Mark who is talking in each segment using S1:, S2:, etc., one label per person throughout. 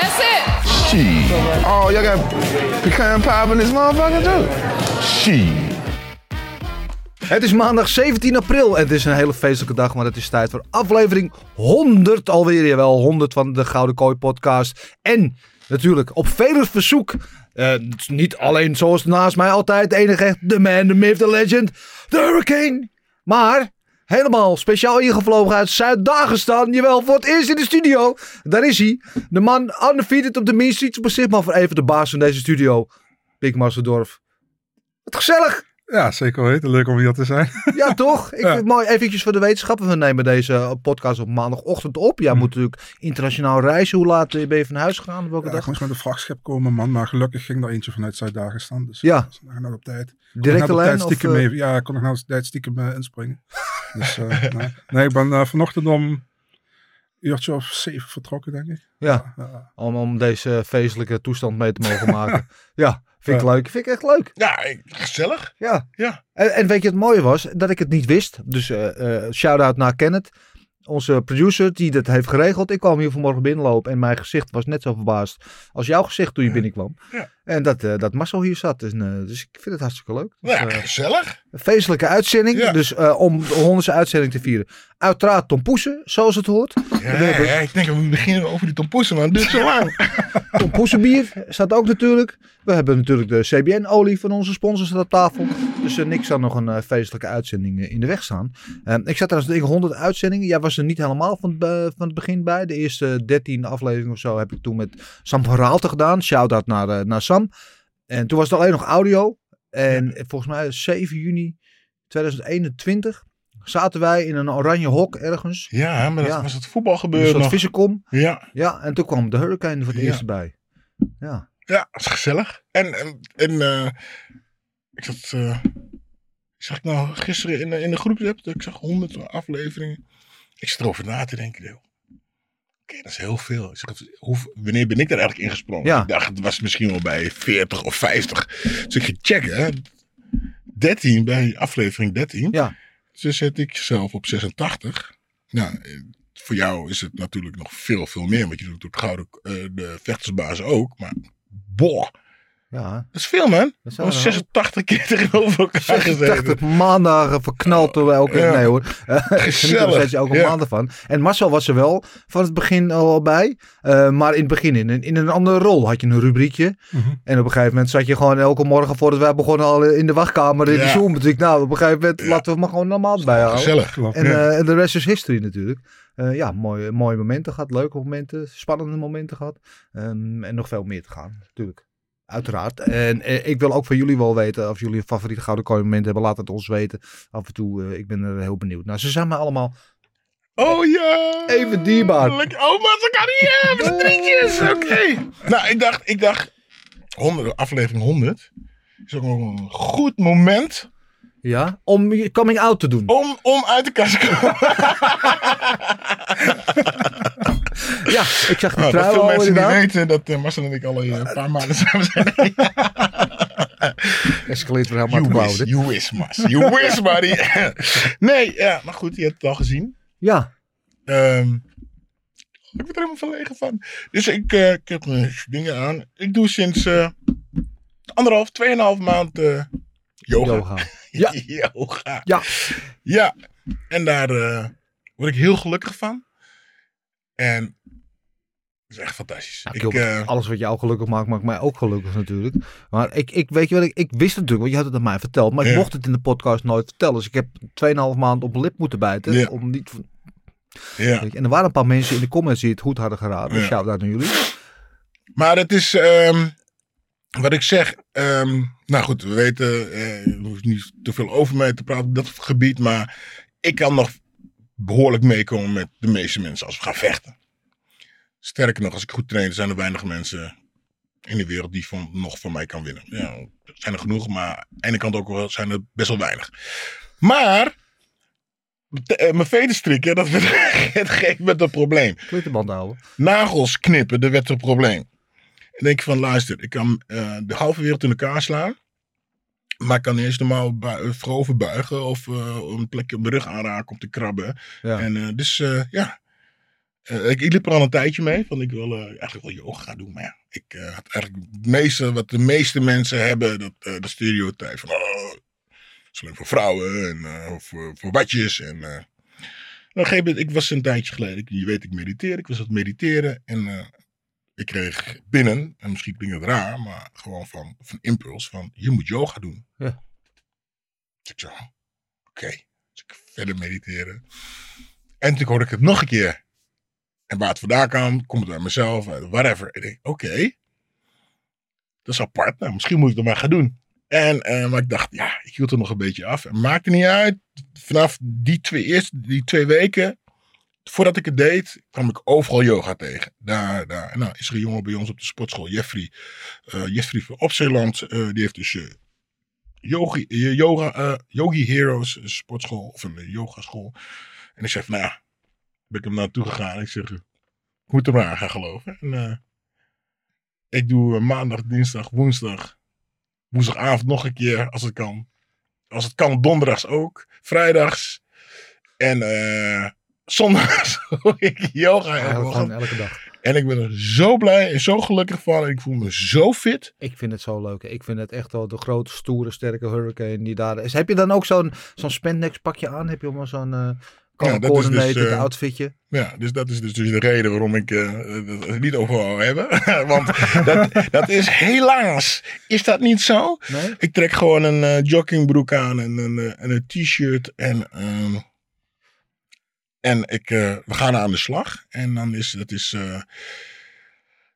S1: That's it.
S2: Shit. Oh, y'all got pecan pie in this motherfucker too? Shit.
S3: Het is maandag 17 april en het is een hele feestelijke dag, maar het is tijd voor aflevering 100 alweer. Jawel, 100 van de Gouden Kooi podcast. En natuurlijk op vele verzoek, eh, niet alleen zoals naast mij altijd, de enige echt, de man, de myth, de legend, de hurricane. Maar helemaal speciaal ingevlogen uit Zuid-Dagestan. Jawel, voor het eerst in de studio. Daar is hij. De man undefeated op de Mean Streets. Maar voor even de baas van deze studio. Pik Marsendorf. Wat gezellig.
S4: Ja, zeker weten. Leuk om hier te zijn.
S3: Ja, toch? Ik
S4: Ja.
S3: mooi. Eventjes voor de wetenschappen. We nemen deze podcast op maandagochtend op. Jij moet natuurlijk internationaal reizen. Hoe laat ben je van huis gegaan? Welke
S4: Ja, ik
S3: dag?
S4: moest met een vrachtschip komen, man. Maar gelukkig ging er eentje vanuit Zuid-Dagestan. Dus
S3: Ja.
S4: nog net op tijd. Tijd
S3: Of,
S4: stiekem
S3: eh,
S4: mee- Ja, ik kon nog op tijd stiekem eh, inspringen. Dus eh, nee. nee, ik ben eh, vanochtend om uurtje of zeven vertrokken, denk ik.
S3: ja,
S4: Ja.
S3: om, om deze feestelijke toestand mee te mogen maken. ja, vind ik leuk. Vind ik echt leuk.
S5: Ja, gezellig.
S3: Ja.
S5: Ja.
S3: En, en weet je, het mooie was dat ik het niet wist. Dus eh shout-out naar Kenneth. Onze producer die dat heeft geregeld. Ik kwam hier vanmorgen binnenlopen en mijn gezicht was net zo verbaasd als jouw gezicht toen je binnenkwam.
S5: Ja.
S3: En dat, eh, dat Marcel hier zat. Dus, eh, dus ik vind het hartstikke leuk. Dus,
S5: Nou ja,
S3: eh,
S5: gezellig.
S3: Een feestelijke uitzending.
S5: Ja.
S3: Dus om de honderdste uitzending te vieren. Uiteraard Tom Poesen, zoals het hoort.
S5: Ja,
S3: hebben-
S5: ja, ik denk dat we beginnen over die tompoesen, maar het duurt zo lang.
S3: Tom Poesen bier staat ook natuurlijk. We hebben natuurlijk de CBN-olie van onze sponsors op tafel. Dus eh, niks zal nog een eh, feestelijke uitzending eh, in de weg staan. Eh, ik zat trouwens tegen 100 uitzendingen. Jij was er niet helemaal van, van het begin bij. De eerste 13 afleveringen of zo heb ik toen met Sam van Raalte gedaan. Shout-out naar, naar Sam. En toen was het alleen nog audio. En volgens mij 7 juni 2021 zaten wij in een oranje hok ergens.
S5: Ja, maar dat
S3: Ja.
S5: was het voetbal
S3: Een
S5: gebeurd
S3: soort
S5: nog.
S3: vissenkom.
S5: Ja,
S3: Ja, en toen kwam de Hurricane voor het
S5: Ja.
S3: eerst bij. Ja.
S5: ja, dat is gezellig. En, en, en ik zat, eh, zag ik nou gisteren in, de- in de groepsapp, dat ik zag 100 afleveringen. Ik zat erover na te denken, joh. Oké, dat is heel veel. Ik zeg, hoe, wanneer ben ik daar eigenlijk ingesprongen?
S3: Ja.
S5: Ik dacht, het was misschien wel bij 40 of 50. Dus ik ging checken, hè. 13, bij aflevering 13.
S3: Ja.
S5: Dus zet ik zelf op 86. Nou, eh, voor jou is het natuurlijk nog veel, veel meer. Want je doet het gouden, eh, de vechtersbaas ook. Maar, boah,
S3: Ja,
S5: dat is veel, man.
S3: dat
S5: Gewoon
S3: wel.
S5: 86 keer tegenover elkaar gezeten.
S3: 86 maandagen verknald door elke...
S5: Ja.
S3: Nee hoor.
S5: Gezellig,
S3: elke
S5: ja.
S3: maand ervan. En Marcel was er wel van het begin al bij. eh, maar in het begin in, een- in een andere rol had je een rubriekje.
S4: Mhm.
S3: En op een gegeven moment zat je gewoon elke morgen voordat wij begonnen al in de wachtkamer in de. Zoom. Dus ik, nou, op een gegeven moment laten we maar gewoon normaal erbij houden.
S5: Gezellig.
S3: En, eh, en de rest is history natuurlijk. Eh, ja, mooie, mooie momenten gehad, leuke momenten, spannende momenten gehad. Ehm, en nog veel meer te gaan, natuurlijk. Uiteraard. En eh, ik wil ook van jullie wel weten of jullie een favoriete gouden kooi moment hebben. Laat het ons weten. Af en toe, eh, ik ben er heel benieuwd naar. Ze zijn me allemaal
S5: Oh ja.
S3: even dierbaar.
S5: Lekker. Oh, maar ze kan niet hebben. Met drinkjes. Oké. Nou, ik dacht, ik dacht, 100, aflevering 100 is ook nog een goed moment
S3: Ja, om je coming out te doen.
S5: om, om uit de kast te komen.
S3: Ja, ik zag de
S5: dat
S3: trui
S5: veel mensen niet
S3: inderdaad.
S5: weten dat eh, Marcel en ik al een paar maanden samen zijn.
S3: Escaleert weer helemaal te
S5: You
S3: dit.
S5: you wish, Mas. You wish, buddy. nee, ja, maar goed, je hebt het al gezien.
S3: Ja,
S5: Ehm, ik ben er helemaal verlegen van. Dus ik, eh, ik heb mijn dingen aan. Ik doe sinds eh, anderhalf, tweeënhalf maand eh, yoga.
S3: yoga. Ja.
S5: yoga.
S3: Ja.
S5: Ja. En daar eh, word ik heel gelukkig van. En is echt fantastisch.
S3: Ja,
S5: ik, eh,
S3: alles wat jou gelukkig maakt, maakt mij ook gelukkig natuurlijk. Maar ik, ik weet je wel, ik, ik wist het natuurlijk, want je had het aan mij verteld. Maar ik mocht het in de podcast nooit vertellen. Dus ik heb 2,5 maand op mijn lip moeten bijten.
S5: Ja.
S3: Om niet,
S5: ja.
S3: En er waren een paar mensen in de comments die het goed hadden geraden. Dus
S5: Ja.
S3: shout-out naar jullie.
S5: Maar het is, ehm, wat ik zeg, ehm, nou goed, we weten, eh, er hoeft niet te veel over mij te praten op dat gebied, maar ik kan nog behoorlijk meekomen met de meeste mensen als we gaan vechten. Sterker nog, als ik goed train, zijn er weinig mensen in de wereld die van, nog van mij kan winnen. Ja, er zijn er genoeg, maar aan de ene kant ook wel, zijn er best wel weinig. Maar, eh, mijn veten strikken, dat werd het geeft met een probleem
S3: Klittenband houden.
S5: nagels knippen, dat werd een probleem. En denk ik van, luister, ik kan eh, de halve wereld in elkaar slaan. Maar ik kan eerst normaal bui- voorover buigen of eh, een plekje op mijn rug aanraken om te krabben.
S3: Ja.
S5: En eh, dus eh, ja, Eh, ik, ik liep er al een tijdje mee. Van ik wil eh, eigenlijk wel yoga gaan doen. Maar ja, ik eh, had eigenlijk het meeste, wat de meeste mensen hebben, dat, eh dat stereotype van, oh, is alleen voor vrouwen en eh, of voor, voor watjes. En, eh, op een gegeven moment, ik was een tijdje geleden, ik, je weet ik mediteer, ik was aan het mediteren en eh, ik kreeg binnen, en misschien klinkt het raar, maar gewoon van, van impuls van, je moet yoga doen.
S3: Ja.
S5: Dus ik zo, oké, dus ik verder mediteren. En toen hoorde ik het nog een keer. En waar het vandaan kwam, komt het uit mezelf, uit whatever. Ik denk, oké, dat is apart, nou, misschien moet ik dat maar gaan doen. En, eh, maar ik dacht, ja, ik hield er nog een beetje af. En maakte niet uit. Vanaf die twee, eerste, die twee weken, voordat ik het deed, kwam ik overal yoga tegen. Daar, daar. Nou, is er een jongen bij ons op de sportschool, Jeffrey. eh, Jeffrey van Opzeeland. eh, die heeft dus eh, yogi, yoga, Yogi Heroes sportschool. Of een yogaschool. En ik van, nou ja, ben ik hem naartoe gegaan. Ik zeg, ik moet er maar aan gaan geloven. En ik doe maandag, dinsdag, woensdag. Woensdagavond nog een keer als het kan. Als het kan, donderdags ook. Vrijdags. En zondags doe ik yoga.
S3: gewoon elke dag.
S5: En ik ben er zo blij en zo gelukkig van. En ik voel me zo fit.
S3: Ik vind het zo leuk. Ik vind het echt wel de grote, stoere, sterke hurricane die daar is. Heb je dan ook zo'n zo'n spandex pakje aan? Heb je allemaal zo'n eh
S5: Ja, dat is dus, eh,
S3: outfitje?
S5: Ja, dus dat is dus, dus de reden waarom ik eh, het niet over wou hebben. Want dat, dat is helaas, is dat niet zo?
S3: Nee?
S5: Ik trek gewoon een eh, joggingbroek aan en een, en een t-shirt. En, ehm, en ik, eh, we gaan aan de slag. En dan is dat is eh,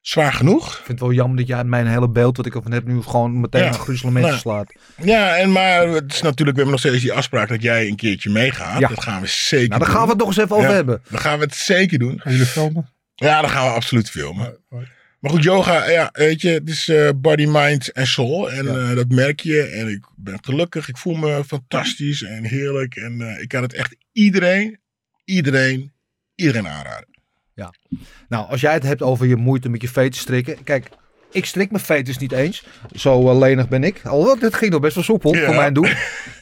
S5: zwaar genoeg.
S3: Ik vind het wel jammer dat jij mijn hele beeld wat ik ervan heb nu gewoon meteen
S5: Ja.
S3: een gruzelement
S5: Nou,
S3: slaat.
S5: Ja, en maar het is natuurlijk, we hebben nog steeds die afspraak dat jij een keertje meegaat.
S3: Ja.
S5: Dat gaan we zeker
S3: Nou, daar
S5: doen.
S3: gaan we het nog eens even over
S5: Ja.
S3: hebben.
S5: Dan gaan we het zeker doen.
S4: Gaan jullie filmen?
S5: Ja, dan gaan we absoluut filmen. Maar goed, yoga, ja, weet je, het is eh, body, mind en soul. En eh, dat merk je. En ik ben gelukkig. Ik voel me fantastisch en heerlijk. En eh, ik kan het echt iedereen, iedereen, iedereen aanraden.
S3: Nou, als jij het hebt over je moeite met je veeten strikken. Kijk, ik strik mijn veters niet eens. Zo eh, lenig ben ik. Alhoewel, dit ging nog best wel soepel
S5: Ja.
S3: voor mijn doen.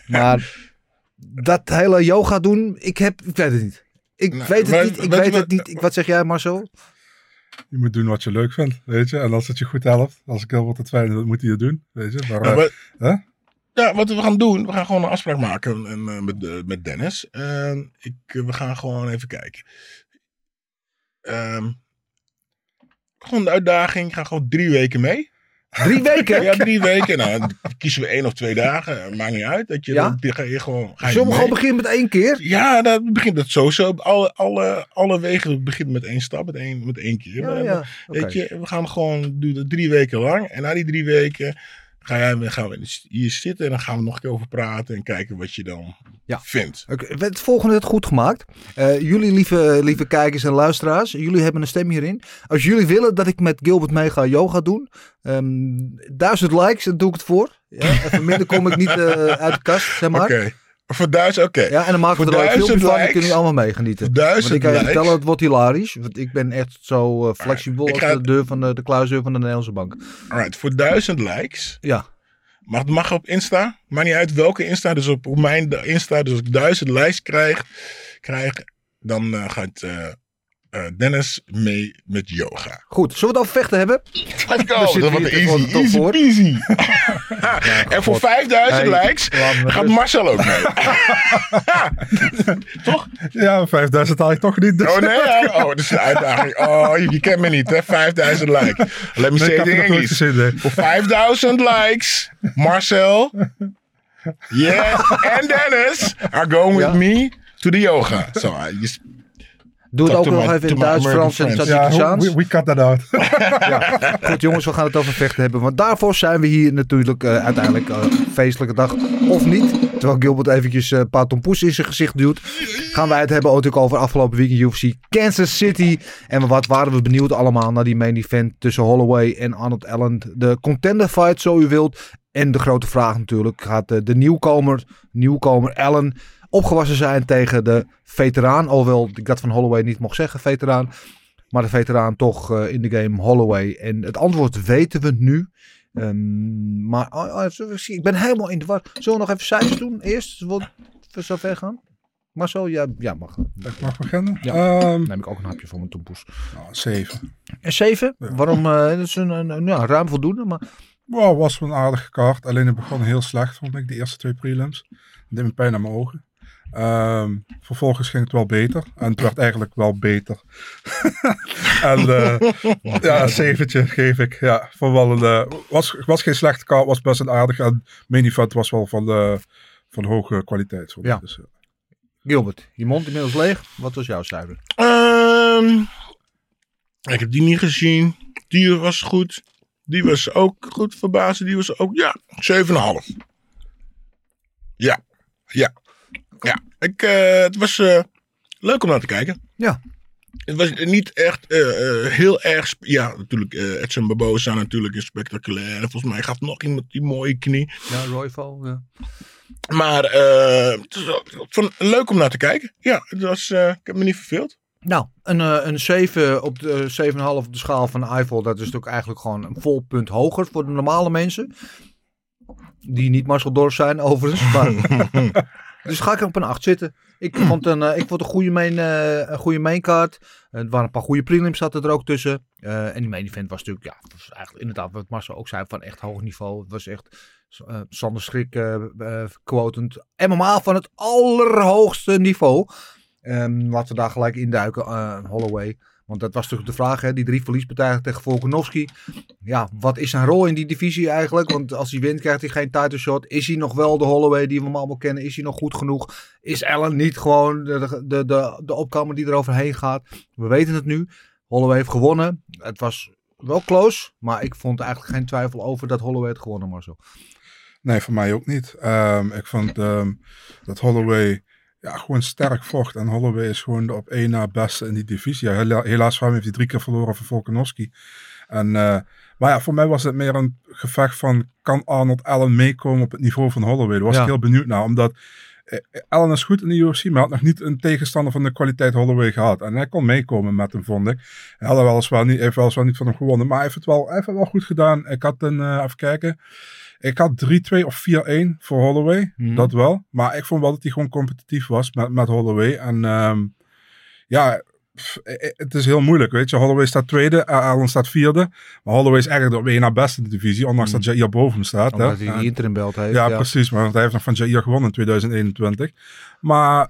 S3: Maar dat hele yoga doen, ik heb, ik weet het niet. Ik
S5: Nou,
S3: weet het niet, ik
S5: weet
S3: weet
S5: je
S3: het niet. Ik, wat zeg jij Marcel?
S4: Je moet doen wat je leuk vindt, weet je. En als het je goed helpt, als ik heel wat het fijn, dan moet hij het doen, weet je. Maar, eh, hè?
S5: Ja, wat we gaan doen, we gaan gewoon een afspraak maken en, eh, met, eh, met Dennis. En ik, eh, we gaan gewoon even kijken. Ehm, gewoon de uitdaging, ik ga gewoon drie weken mee.
S3: Drie weken?
S5: Ja, drie weken. Nou, dan kiezen we één of twee dagen. Maakt niet uit. Dat je,
S3: Ja?
S5: dan ga je gewoon. Ga je
S3: Zullen we gewoon beginnen met één keer?
S5: Ja, dat begint het sowieso. Alle, alle, alle wegen beginnen met één stap, met één, met één keer.
S3: Ja,
S5: En,
S3: ja.
S5: Weet je, we gaan gewoon doen dat drie weken lang. En na die drie weken ga jij, gaan we hier zitten en dan gaan we nog een keer over praten en kijken wat je dan
S3: Ja.
S5: vindt.
S3: Oké, Het volgende het goed gemaakt. Eh, jullie lieve, lieve kijkers en luisteraars, jullie hebben een stem hierin. Als jullie willen dat ik met Gilbert mee ga yoga doen, ehm, duizend likes, dan doe ik het voor. Ja, even minder kom ik niet eh, uit de kast, zeg maar.
S5: Oké. Voor duizend, oké.
S3: Ja, en dan maken we er ook
S5: duizend
S3: filmpjes van, dan kunnen jullie allemaal meegenieten.
S5: Voor
S3: Want
S5: duizend
S3: ik kan je
S5: likes.
S3: vertellen, het wordt hilarisch. Want ik ben echt zo eh, flexibel als de deur van de, de kluisdeur van de Nederlandse bank.
S5: Alright, voor duizend likes.
S3: Ja,
S5: Mag, mag op Insta. Maakt niet uit welke Insta. Dus op, op mijn Insta. Dus als ik duizend likes krijg, krijg dan eh, gaat, eh, eh, Dennis mee met yoga.
S3: Goed, zullen we het over vechten hebben?
S5: Let's go. Dat wordt easy, easy
S3: voor.
S5: peasy. en voor
S3: God.
S5: 5000
S3: Hey,
S5: likes gaat
S3: rust.
S5: Marcel ook mee.
S4: Ja, 5000 had ik toch niet. Dus.
S5: Oh nee? ja? Oh, dat is een uitdaging. Oh, je, je kent me niet hè. 5000 likes. Let me
S4: Nee,
S5: say it in English. Voor 5000 likes, Marcel, yes, en Dennis are going
S3: Ja.
S5: with me to the yoga. So,
S3: Doe het ook nog even in Duits, Frans en
S4: we, we cut that out.
S3: Goed jongens, we gaan het over vechten hebben. Want daarvoor zijn we hier natuurlijk eh, uiteindelijk eh, feestelijke dag. Of niet. Terwijl Gilbert eventjes eh, een paar tompoes in zijn gezicht duwt. Gaan wij het hebben natuurlijk over afgelopen weekend UFC Kansas City. En wat waren we benieuwd allemaal naar die main event tussen Holloway en Arnold Allen. De contender fight zo u wilt. En de grote vraag natuurlijk. Gaat eh, de nieuwkomer, nieuwkomer Allen opgewassen zijn tegen de veteraan. Alhoewel ik dat van Holloway niet mocht zeggen, veteraan. Maar de veteraan toch eh, in de game Holloway. En het antwoord weten we nu. Ehm, maar oh, oh, ik ben helemaal in de war. Zullen we nog even cijfers doen eerst? Wil we zo ver gaan? Maar zo, ja, ja mag.
S4: Ik mag beginnen.
S3: Ja.
S4: Ehm,
S3: Neem ik ook een hapje voor mijn tompoes.
S4: nou, 7.
S3: En 7?
S4: Ja.
S3: Waarom? dat is een, een, een- ja, ruim voldoende. Maar
S4: Wow, was wel een aardige kaart. Alleen het begon heel slecht, vond ik, de eerste twee prelims. Het deed me pijn aan mijn ogen. Ehm, vervolgens ging het wel beter. En het werd eigenlijk wel beter. en eh, ja, een zeventje geef ik. Ja, van wel een, eh, was, was geen slechte kaart, was best een aardig. En main event was wel van, de, van hoge kwaliteit.
S3: Ja.
S4: Dus, eh,
S3: Gilbert, je mond inmiddels leeg. Wat was jouw cijfer?
S5: Ehm, ik heb die niet gezien. Die was goed. Die was ook goed verbazen. Die was ook, ja, 7,5. Ja, ja, ja. Ik, eh, het was eh, leuk om naar te kijken.
S3: Ja.
S5: Het was niet echt eh, heel erg. Ja, natuurlijk. Edson Barbosa natuurlijk is spectaculair. En volgens mij gaf nog iemand die mooie knie.
S3: Ja, Royval. Ja.
S5: Maar eh, het het leuk om naar te kijken. Ja, het was, ik heb me niet verveeld.
S3: Nou, een, een 7 op de 7,5 op de schaal van Eiffel. Dat is natuurlijk eigenlijk gewoon een vol punt hoger voor de normale mensen. Die niet Marcel Dorf zijn, overigens. Maar, dus ga ik op een 8 zitten. Ik vond een, eh, ik vond een goede main, een goede maincard. Er waren een paar goede prelims zaten er ook tussen. Eh, en die main event was natuurlijk, ja, was eigenlijk inderdaad wat Marcel ook zei, van echt hoog niveau. Het was echt eh Sander Schrik eh, quotend. MMA van het allerhoogste niveau. Ehm, laten we daar gelijk induiken, Holloway. Want dat was natuurlijk de vraag, hè? die drie verliespartijen tegen Volkanovski. Ja, wat is zijn rol in die divisie eigenlijk? Want als hij wint, krijgt hij geen title shot. Is hij nog wel de Holloway die we allemaal kennen? Is hij nog goed genoeg? Is Allen niet gewoon de, de, de, de opkomer die er overheen gaat? We weten het nu. Holloway heeft gewonnen. Het was wel close, maar ik vond eigenlijk geen twijfel over dat Holloway het gewonnen, Marcel.
S4: Nee, voor mij ook niet. Ehm, ik vond ehm, dat Holloway ja, gewoon sterk vocht. En Holloway is gewoon de op één na beste in die divisie. Hela- helaas voor hem heeft hij drie keer verloren van Volkanovski. En, eh, maar ja, voor mij was het meer een gevecht van... kan Arnold Allen meekomen op het niveau van Holloway? Daar was
S3: Ja.
S4: ik heel benieuwd naar. Omdat eh, Allen is goed in de UFC, maar had nog niet een tegenstander van de kwaliteit Holloway gehad. En hij kon meekomen met hem, vond ik. Hij had weliswaar niet, heeft weliswaar niet van hem gewonnen, maar hij heeft het wel, hij heeft het wel goed gedaan. Ik had een, eh, even kijken... Ik had 3-2 of 4-1 voor Holloway.
S3: Mhm.
S4: Dat wel. Maar ik vond wel dat hij gewoon competitief was met, met Holloway. En ehm, ja, pff, het is heel moeilijk. Weet je, Holloway staat tweede, eh, Allen staat vierde. Maar Holloway is eigenlijk de na beste in de divisie. Ondanks dat Jair boven hem staat. hè.
S3: Mhm. Omdat hij
S4: En-
S3: die interim belt heeft.
S4: ja, precies. Maar hij heeft nog van Jair gewonnen in 2021. Maar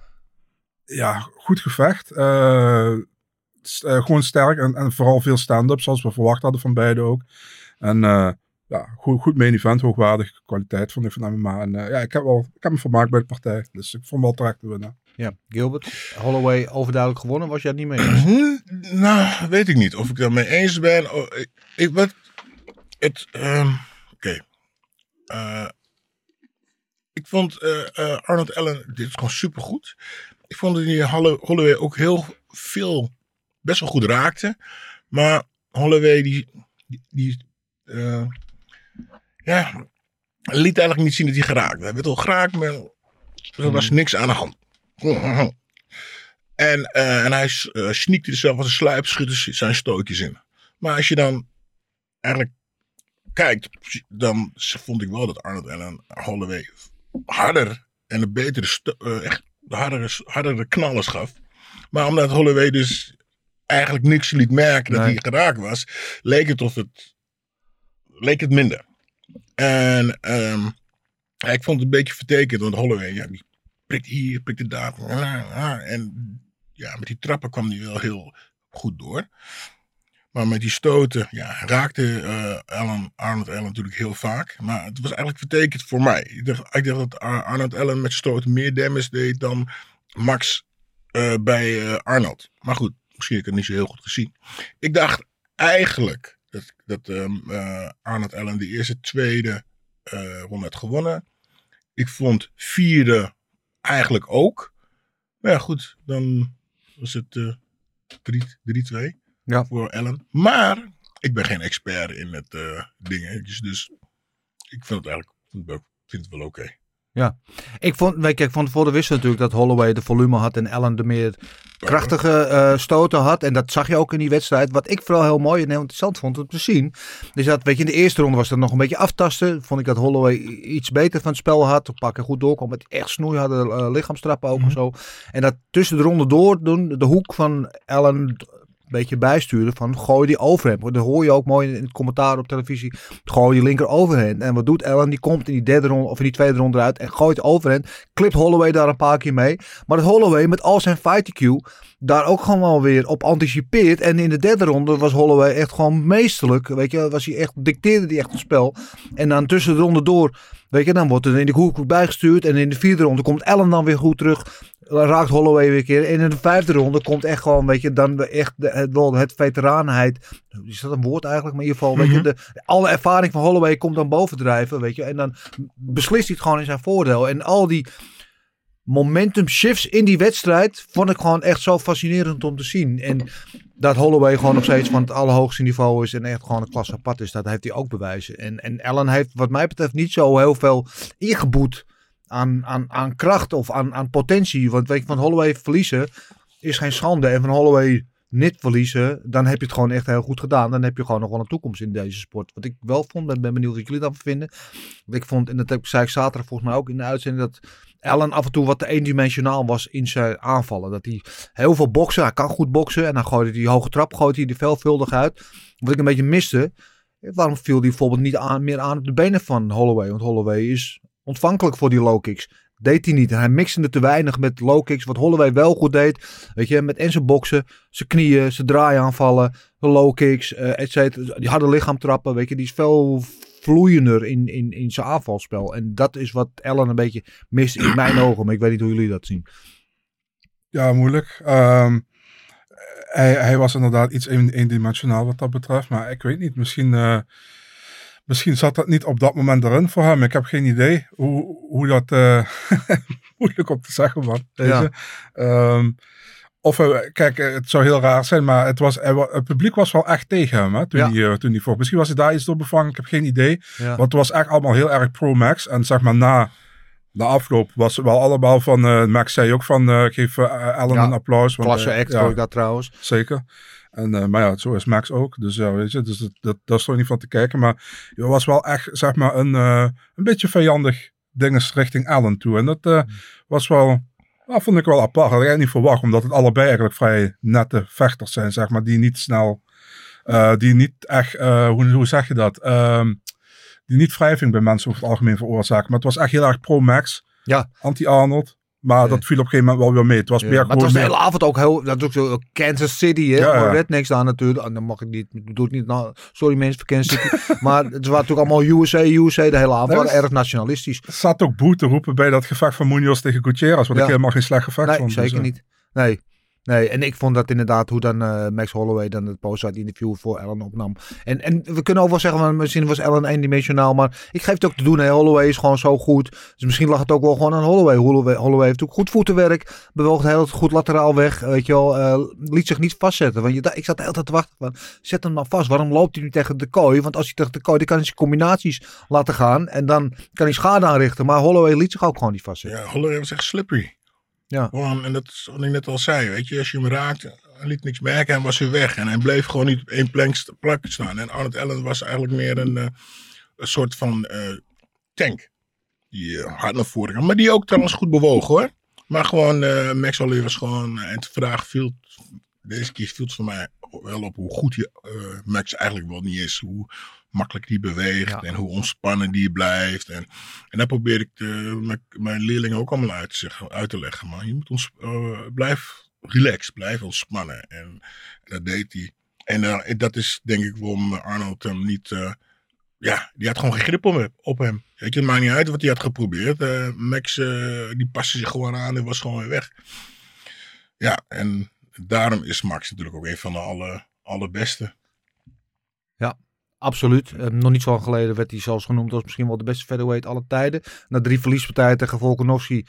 S4: ja, goed gevecht. Eh, eh, gewoon sterk en, en vooral veel stand-up, zoals we verwacht hadden van beide ook. En ja, goed, goed main event, hoogwaardige kwaliteit vond ik van MMA. En eh, ja, ik heb, wel, ik heb me vermaakt bij de partij. Dus ik vond wel terecht te winnen.
S3: Ja, Gilbert, Holloway overduidelijk gewonnen. Was jij het niet mee eens?
S5: Nou, weet ik niet of ik daarmee eens ben. Oh, ik, ik wat, het, ehm, oké. Eh, ik vond eh, eh, Arnold Allen, dit is gewoon supergoed. Ik vond dat die Holloway ook heel veel, best wel goed raakte. Maar Holloway, die, die, die, eh, ja, liet eigenlijk niet zien dat hij geraakt werd. Hij werd al geraakt, maar er was niks aan de hand. En, eh, en hij uh, sneakte er zelf als een sluipschutter zijn stootjes in. Maar als je dan eigenlijk kijkt, dan vond ik wel dat Arnold Allen Holloway harder en een betere, eh, echt hardere, hardere knallers gaf. Maar omdat Holloway dus eigenlijk niks liet merken dat
S3: Nee.
S5: hij geraakt was, leek het of het, leek het minder. En ehm, ik vond het een beetje vertekend, want Holloway, ja, die prikt hier, prikt daar. En ja, met die trappen kwam hij wel heel goed door. Maar met die stoten, ja, raakte Allen, Arnold Allen natuurlijk heel vaak. Maar het was eigenlijk vertekend voor mij. Ik dacht, ik dacht dat Ar- Arnold Allen met stoten meer damage deed dan Max eh, bij eh, Arnold. Maar goed, misschien heb ik het niet zo heel goed gezien. Ik dacht eigenlijk dat, dat eh, Arnold Allen de eerste, tweede eh ronde had gewonnen. Ik vond vierde eigenlijk ook. Maar ja, goed, dan was het eh 3 3-2
S3: Ja.
S5: voor Allen. Maar ik ben geen expert in het eh dingen. Dus, dus ik vind het eigenlijk vind het wel- het oké.
S3: Ik vond, weet je, kijk, van tevoren wisten we natuurlijk dat Holloway de volume had en Allen de meer krachtige eh, stoten had. En dat zag je ook in die wedstrijd. Wat ik vooral heel mooi en heel interessant vond om te zien. Is dat, weet je, in de eerste ronde was dat nog een beetje aftasten. Vond ik dat Holloway iets beter van het spel had. Keer goed doorkwam met echt snoeiharde uh, lichaamstrappen ook en zo. En dat tussen de ronde door doen, de hoek van Allen beetje bijsturen van gooi die overhand. Dat hoor je ook mooi in het commentaar op televisie. Gooi je linker overhand. En wat doet Allen? Die komt in die derde ronde of in die tweede ronde eruit en gooit overhand. Klipt Holloway daar een paar keer mee. Maar Holloway met al zijn fight IQ daar ook gewoon wel weer op anticipeert. En in de derde ronde was Holloway echt gewoon meesterlijk. Weet je, was hij echt, dicteerde hij echt het spel. En dan tussen de ronde door, weet je, dan wordt er in de hoek bijgestuurd. En in de vierde ronde komt Allen dan weer goed terug. Raakt Holloway weer een keer. En in de vijfde ronde komt echt gewoon, weet je, dan echt de, het, wel het veteranenheid. Is dat een woord eigenlijk? Maar in ieder geval, weet je, de, alle ervaring van Holloway komt dan bovendrijven, weet je. En dan beslist hij het gewoon in zijn voordeel. En al die momentum shifts in die wedstrijd vond ik gewoon echt zo fascinerend om te zien. En dat Holloway gewoon nog steeds van het allerhoogste niveau is en echt gewoon een klasse apart is, dat heeft hij ook bewijzen. En, en Allen heeft wat mij betreft niet zo heel veel ingeboet aan, aan, aan kracht of aan, aan potentie. Want weet je, van Holloway verliezen is geen schande. En van Holloway niet verliezen, dan heb je het gewoon echt heel goed gedaan. Dan heb je gewoon nog wel een toekomst in deze sport. Wat ik wel vond, ben, ben benieuwd wat jullie daarvan vinden. Want ik vond, en dat zei ik zaterdag volgens mij ook in de uitzending, dat Allen af en toe wat te eendimensionaal was in zijn aanvallen. Dat hij heel veel boksen, hij kan goed boksen. En dan gooide hij die hoge trap, gooit hij die veelvuldig uit. Wat ik een beetje miste, waarom viel hij bijvoorbeeld niet aan, meer aan op de benen van Holloway? Want Holloway is ontvankelijk voor die low kicks. Deed hij niet. Hij mixte te weinig met low kicks. Wat Holloway wel goed deed. Weet je, met en zijn boksen, zijn knieën, zijn draaiaanvallen, de low kicks, eh et cetera. Die harde lichaamtrappen, weet je. Die is veel vloeiender in, in, in zijn aanvalspel. En dat is wat Allen een beetje mist in mijn ogen. Maar ik weet niet hoe jullie dat zien.
S4: Ja, moeilijk. Ehm, hij, hij was inderdaad iets een- eendimensionaal wat dat betreft. Maar ik weet niet, misschien, eh, misschien zat dat niet op dat moment erin voor hem. Ik heb geen idee hoe, hoe dat... eh, moeilijk om te zeggen, man.
S3: Ja.
S4: je? Of, hij- kijk, eh, het zou heel raar zijn, maar het, was, het publiek was wel echt tegen hem hè, toen,
S3: Ja.
S4: hij, eh, toen hij voor. Misschien was hij daar iets door bevangen, ik heb geen idee.
S3: Ja.
S4: Want het was echt allemaal heel erg pro-Max. En zeg maar na de afloop was wel allemaal van... eh, Max zei ook van, eh geef eh, Allen
S3: Ja,
S4: een applaus. want,
S3: Klasse
S4: eh,
S3: act ik dat trouwens.
S4: Zeker. En, eh, maar ja, zo is Max ook. Dus ja, weet je, dus dat, dat, is toch niet van te kijken. Maar het was wel echt, zeg maar, een, eh, een beetje vijandig dinges richting Allen toe. En dat eh, was wel, dat vond ik wel apart. Had ik niet verwacht, omdat het allebei eigenlijk vrij nette vechters zijn, zeg maar, die niet snel, eh, die niet echt, eh, hoe, hoe zeg je dat? Ehm, die niet wrijving bij mensen over het algemeen veroorzaken. Maar het was echt heel erg pro-Max.
S3: Ja.
S4: Anti-Arnold. Maar dat viel op een gegeven moment wel weer mee. Het was
S3: Ja,
S4: meer
S3: maar het was de hele avond ook heel. Dat is ook zo Kansas City, hè?
S4: Ja, ja.
S3: Ja, Rednecks daar natuurlijk. En dan mag ik niet. Doe het niet. Nou, sorry mensen van Kansas City. maar het waren natuurlijk allemaal USA, USA de hele avond.
S4: Nee,
S3: erg nationalistisch.
S4: Er zat ook boe te roepen bij dat gevecht van Munoz tegen Gutierrez. Wat ik helemaal geen slecht gevecht
S3: Nee,
S4: vond. dus,
S3: zeker
S4: eh,
S3: niet. Nee. Nee, en ik vond dat inderdaad hoe dan eh, Max Holloway dan het post-out interview voor Ellen opnam. En, en we kunnen ook wel zeggen, misschien was Ellen eendimensionaal, maar ik geef het ook te doen. Holloway is gewoon zo goed. Dus misschien lag het ook wel gewoon aan Holloway. Holloway, heeft ook goed voetenwerk, bewoog heel goed lateraal weg, weet je wel. eh, liet zich niet vastzetten. Want je, ik zat de hele tijd te wachten van, zet hem dan vast. Waarom loopt hij nu tegen de kooi? Want als hij tegen de kooi, dan kan hij zijn combinaties laten gaan en dan kan hij schade aanrichten. Maar Holloway liet zich ook gewoon niet vastzetten.
S5: Ja, Holloway was echt slippery.
S3: Ja.
S5: En dat is wat ik net al zei, weet je, als je hem raakte, hij liet niks merken en was weer weg. En hij bleef gewoon niet op één plank, st- plak staan. En Arnold Allen was eigenlijk meer een, eh, een soort van eh, tank. Die eh, hard naar voren kan. Maar die ook trouwens goed bewoog hoor. Maar gewoon, Max Holloway was gewoon, en de vraag viel deze keer viel het voor mij wel op hoe goed je, Max eigenlijk wel niet is. Hoe makkelijk die beweegt
S3: Ja.
S5: en hoe ontspannen die blijft. En, en daar probeer ik de, mijn, mijn leerlingen ook allemaal uit te, zeggen, uit te leggen. Man. Je moet ons, eh, blijf relaxed, blijf ontspannen. En, en dat deed hij. En eh, dat is denk ik waarom Arnold hem niet... eh, ja, die had gewoon geen grip op hem. Op hem. Weet je, het maakt niet uit wat hij had geprobeerd. Eh, Max, eh, die paste zich gewoon aan en was gewoon weer weg. Ja, en daarom is Max natuurlijk ook een van de alle, allerbeste.
S3: Absoluut. Eh, nog niet zo lang geleden werd hij zelfs genoemd als misschien wel de beste featherweight alle tijden. Na drie verliespartijen tegen Volkanovski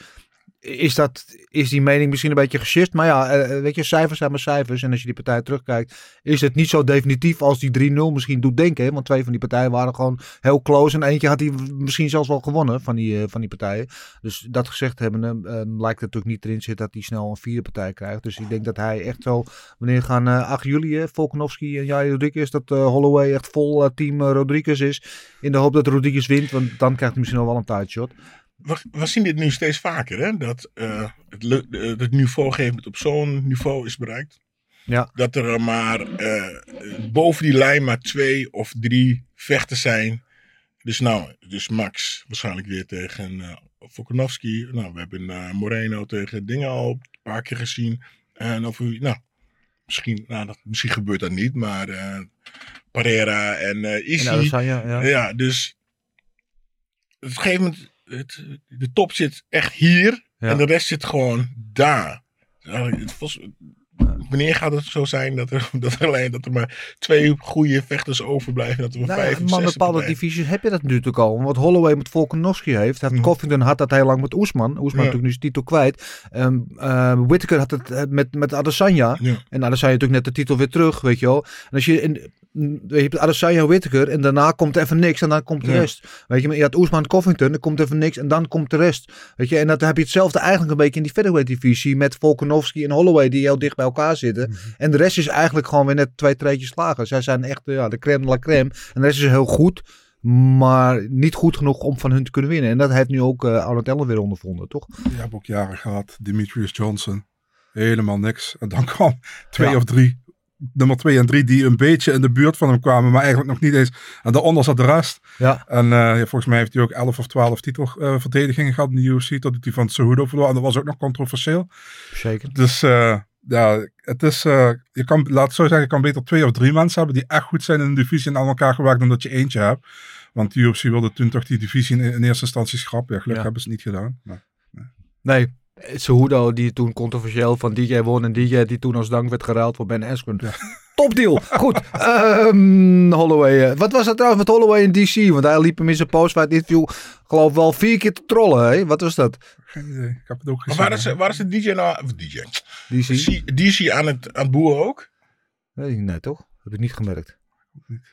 S3: is, dat, is die mening misschien een beetje geshift. Maar ja, eh, weet je, cijfers zijn maar cijfers. En als je die partij terugkijkt, is het niet zo definitief als die 3-0 misschien doet denken. hè. Want twee van die partijen waren gewoon heel close. En eentje had hij misschien zelfs wel gewonnen van die, eh, van die partijen. Dus dat gezegd hebben, eh, lijkt het natuurlijk niet erin zitten dat hij snel een vierde partij krijgt. Dus ik denk dat hij echt zo, wanneer gaan eh 8 juli, hè, Volkanovski en Jai Rodriguez, dat eh, Holloway echt vol eh, team eh, Rodriguez is. In de hoop dat Rodriguez wint, want dan krijgt hij misschien nog wel een tijdshot.
S5: We, we zien dit nu steeds vaker, hè? Dat eh, het, eh, het niveau op zo'n niveau is bereikt.
S3: Ja.
S5: Dat er maar eh, boven die lijn maar twee of drie vechten zijn. Dus nou, dus Max waarschijnlijk weer tegen eh Volkanovski. Nou, we hebben Moreno tegen dingen al een paar keer gezien. En of u, nou, misschien, nou, dat, misschien gebeurt dat niet, maar eh Pereira en Izzy.
S3: Adesanya, ja.
S5: Ja, dus op een gegeven moment, het, de top zit echt hier
S3: Ja.
S5: en de rest zit gewoon daar. Dus het was- wanneer gaat het zo zijn dat er, dat er alleen dat er maar twee goede vechters overblijven? Dat er maar
S3: Nou
S5: vijf
S3: maar bepaalde divisies heb je dat natuurlijk al. Wat Holloway met Volkanovski heeft. heeft
S5: Mhm.
S3: Covington had dat heel lang met Oesman. Oesman
S5: Ja.
S3: natuurlijk nu zijn titel kwijt. Eh, Whittaker had het eh, met, met Adesanya.
S5: Ja.
S3: En Adesanya natuurlijk net de titel weer terug, weet je wel. En als je, in, mm, je hebt Adesanya en Whittaker en daarna komt even niks en dan komt de
S5: Ja.
S3: rest. Weet je, maar je had Oesman en Covington, er komt even niks en dan komt de rest. Weet je, en dat heb je hetzelfde eigenlijk een beetje in die featherweight divisie met Volkanovski en Holloway die heel dicht bij elkaar zitten.
S5: Mhm.
S3: En de rest is eigenlijk gewoon weer net twee treetjes lager. Zij zijn echt eh, ja, de crème de la crème. En de rest is heel goed, maar niet goed genoeg om van hun te kunnen winnen. En dat heeft nu ook uh, Arnold Allen weer ondervonden, toch?
S4: Je hebt ook jaren gehad, Demetrius Johnson. Helemaal niks. En dan kwam twee
S3: Ja.
S4: of drie, nummer twee en drie, die een beetje in de buurt van hem kwamen, maar eigenlijk nog niet eens. En daaronder zat de rest.
S3: Ja.
S4: En eh, ja, volgens mij heeft hij ook 11 of 12 titelverdedigingen gehad in de UFC, tot hij van Cejudo verloor. En dat was ook nog controversieel.
S3: Zeker.
S4: Dus eh, ja, het is, eh, je kan, laat het zo zeggen, je kan beter twee of drie mensen hebben die echt goed zijn in een divisie en aan elkaar gewerkt dan dat je eentje hebt. Want de UFC wilde toen toch die divisie in, in eerste instantie schrappen. Ja, gelukkig
S3: Ja.
S4: hebben ze het niet gedaan. Maar,
S3: Nee, Cejudo die toen controversieel van DJ won en DJ die toen als dank werd geruild voor Ben Askren. Topdeal. Goed. Ehm, Holloway. eh, Wat was dat trouwens met Holloway in DC? Want hij liep hem in zijn postfight interview geloof wel vier keer te trollen. Hè? Wat was dat?
S4: Geen idee. Ik heb het ook
S5: Maar
S4: gezien.
S5: waar is, waar is de DJ nou? Of DJ.
S3: DC?
S5: DC, aan het, aan het boeren ook?
S3: Nee, nee, toch? Heb ik niet gemerkt.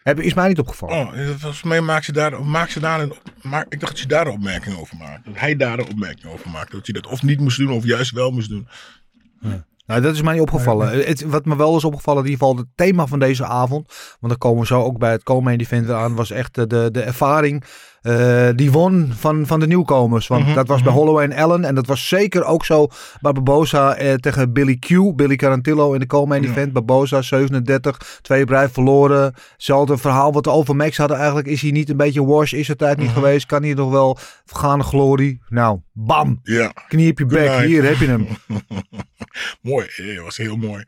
S3: Heb, is mij niet opgevallen.
S5: Oh, eh, volgens mij maakt ze daar, maakt ze daar een, maar ik dacht dat je daar een opmerking over maakt. Dat hij daar een opmerking over maakt. Dat hij dat of niet moest doen of juist wel moest doen.
S3: Nou, dat is mij niet opgevallen. Het, wat me wel is opgevallen, in ieder geval het thema van deze avond. Want dan komen we zo ook bij het co-main event aan. Was echt de, de ervaring eh, die won van, van de nieuwkomers. Want
S5: Mhm,
S3: dat was bij Holloway en Allen. En dat was zeker ook zo bij Barbosa eh, tegen Billy Q. Billy Carantillo in de co-main
S5: Ja.
S3: event. Barbosa 37, twee bedrijf verloren. Hetzelfde verhaal wat we over Max hadden eigenlijk. Is hij niet een beetje wash? Is het tijd niet
S5: Mhm.
S3: geweest? Kan hij nog wel vergaande glorie? Nou, bam!
S5: Ja.
S3: Knie op je bek. Hier heb je hem.
S5: mooi, eh, was heel mooi.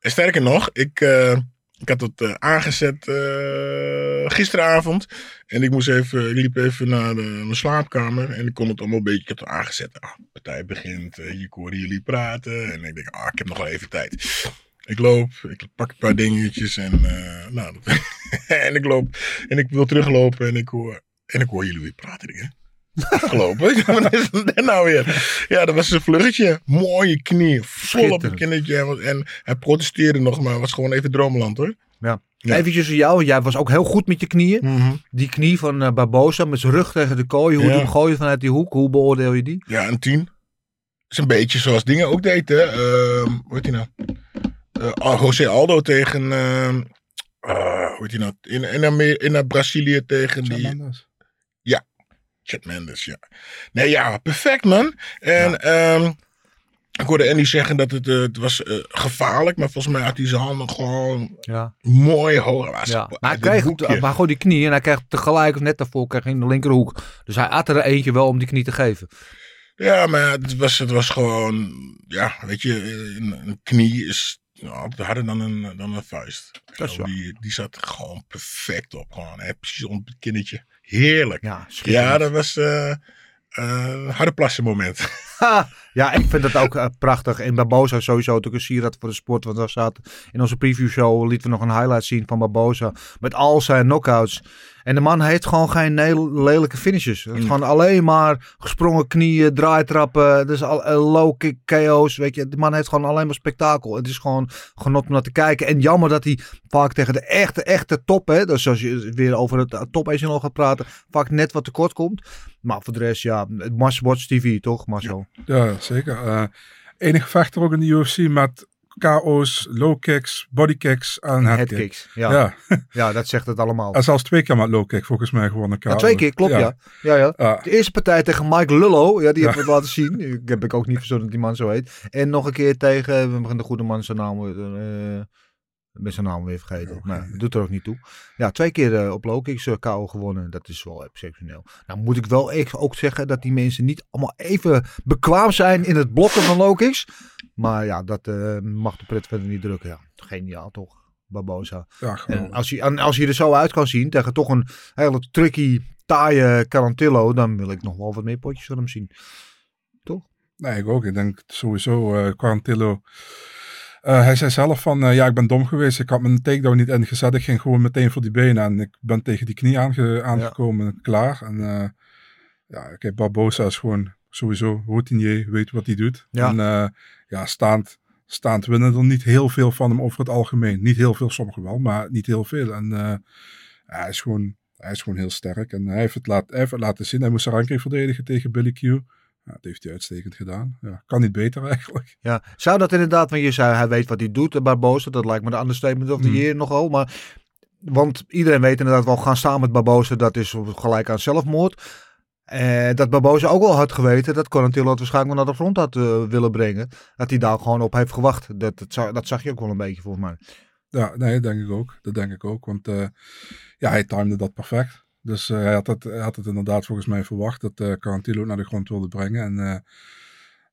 S5: En sterker nog, ik, eh, ik had het eh, aangezet eh, gisteravond. En ik moest even, ik liep even naar de, mijn slaapkamer. En ik kon het allemaal een beetje, ik heb het aangezet. Ah, partij begint, eh, ik hoor jullie praten. En ik denk, ah, ik heb nog wel even tijd. Ik loop, ik pak een paar dingetjes en, eh, nou, en ik loop. En ik wil teruglopen en ik hoor, en ik hoor jullie weer praten. Hè? Afgelopen. Wat is dat nou weer? Ja, dat was een vluggetje. Mooie knie. Vol op het kindertje. En hij protesteerde nog, maar was gewoon even droomland hoor.
S3: Ja.
S5: Ja.
S3: Eventjes voor jou, jij was ook heel goed met je knieën. Die knie van eh, Barbosa met zijn rug tegen de kooi. Hoe
S5: Ja.
S3: die gooide vanuit die hoek. Hoe beoordeel je die?
S5: Ja, een tien. is een beetje zoals dingen ook deed, hè. Ehm, hoe heet hij nou? Eh, José Aldo tegen... ehm, ah, hoe heet hij nou? In, in, Amer- in, Brazilië tegen die... Chad Mendes, ja. Nee, ja, perfect man. En ehm, Ik hoorde Andy zeggen dat het, eh, het was eh, gevaarlijk, maar volgens mij had hij zijn handen gewoon
S3: Ja.
S5: mooi hoog.
S3: Ja. Maar hij kreeg maar gewoon die knie en hij kreeg tegelijk of net daarvoor kreeg hij in de linkerhoek. Dus hij had er eentje wel om die knie te geven.
S5: Ja, maar het was, het was gewoon, ja, weet je, een, een knie is nou, harder dan een, dan een vuist.
S3: Dat is
S5: die, die zat gewoon perfect op, gewoon, hè, precies op het kinnetje. Heerlijk.
S3: Ja,
S5: Ja, dat was eh eh harde plassen moment.
S3: Ja, ik vind dat ook eh, prachtig. En Barbosa sowieso natuurlijk een sieraad voor de sport. Want we zaten in onze preview show lieten we nog een highlight zien van Barbosa. Met al zijn knockouts. En de man heeft gewoon geen lelijke finishes. Is gewoon alleen maar gesprongen knieën, draaitrappen. Dus al, eh, low kick KO's. Weet je, de man heeft gewoon alleen maar spektakel. Het is gewoon genot om naar te kijken. En jammer dat hij vaak tegen de echte, echte top, hè, dus als je weer over het eh, top nog gaat praten, vaak net wat tekort komt. Maar voor de rest, ja, het must watch TV, toch, Marcel?
S4: Ja, zeker. Eh enige vechter ook in de UFC met KO's, low kicks, body kicks en head, kicks.
S3: Ja.
S4: Ja.
S3: Ja. dat zegt het allemaal.
S4: En zelfs twee keer met low kick volgens mij gewonnen. KO.
S3: Ja, twee keer, klopt ja. Ja, ja.
S4: Ja.
S3: De eerste partij tegen Mike Lullo, ja, die hebben we laten zien. Die heb ik ook niet verzonnen dat die man zo heet. En nog een keer tegen, we beginnen de goede man zijn naam, ik ben zijn naam weer vergeten.
S4: Oké.
S3: Maar dat doet er ook niet toe. Ja, twee keer eh, op low kicks eh, KO gewonnen. Dat is wel exceptioneel. Nou moet ik wel echt ook zeggen dat die mensen niet allemaal even bekwaam zijn in het blokken van low kicks. Maar ja, dat eh, mag de pret verder niet drukken. Ja, geniaal toch, Barbosa.
S4: Ja,
S3: En als hij, en als hij er zo uit kan zien tegen toch een hele tricky, taaie Carantillo, dan wil ik nog wel wat meer potjes van hem zien.
S4: Nee, ik ook. Ik denk sowieso, eh Eh, hij zei zelf van, eh, ja, ik ben dom geweest. Ik had mijn takedown niet ingezet. Ik ging gewoon meteen voor die benen. En ik ben tegen die knie aange- aangekomen. Klaar. En eh, ja, kijk, Barbosa is gewoon sowieso routinier. Weet wat hij doet.
S3: Ja.
S4: En ja, staand, staand winnen er niet heel veel van hem over het algemeen. Niet heel veel, sommigen wel, maar niet heel veel. En ja, hij, is gewoon, hij is gewoon heel sterk. En hij heeft het, laat, hij heeft het laten zien. Hij moest zijn ranking verdedigen tegen Billy Q. Ja, dat heeft hij uitstekend gedaan. Ja, kan niet beter eigenlijk.
S3: Ja, zou dat inderdaad, want je zei hij weet wat hij doet, eh, Barbosa, dat lijkt me de understatement of the year nogal. Maar, want iedereen weet inderdaad wel, gaan staan met Barbosa, dat is gelijk aan zelfmoord. Eh, dat Barbosa ook wel had geweten dat Corantillo het waarschijnlijk wel naar de grond had eh, willen brengen. Dat hij daar gewoon op heeft gewacht. Dat, dat, zag, dat zag je ook wel een beetje volgens mij.
S4: Ja, nee, dat denk ik ook. Dat denk ik ook. Want eh, ja, hij timde dat perfect. Dus eh, hij, had het, hij had het inderdaad volgens mij verwacht dat eh Carantillo naar de grond wilde brengen. En eh,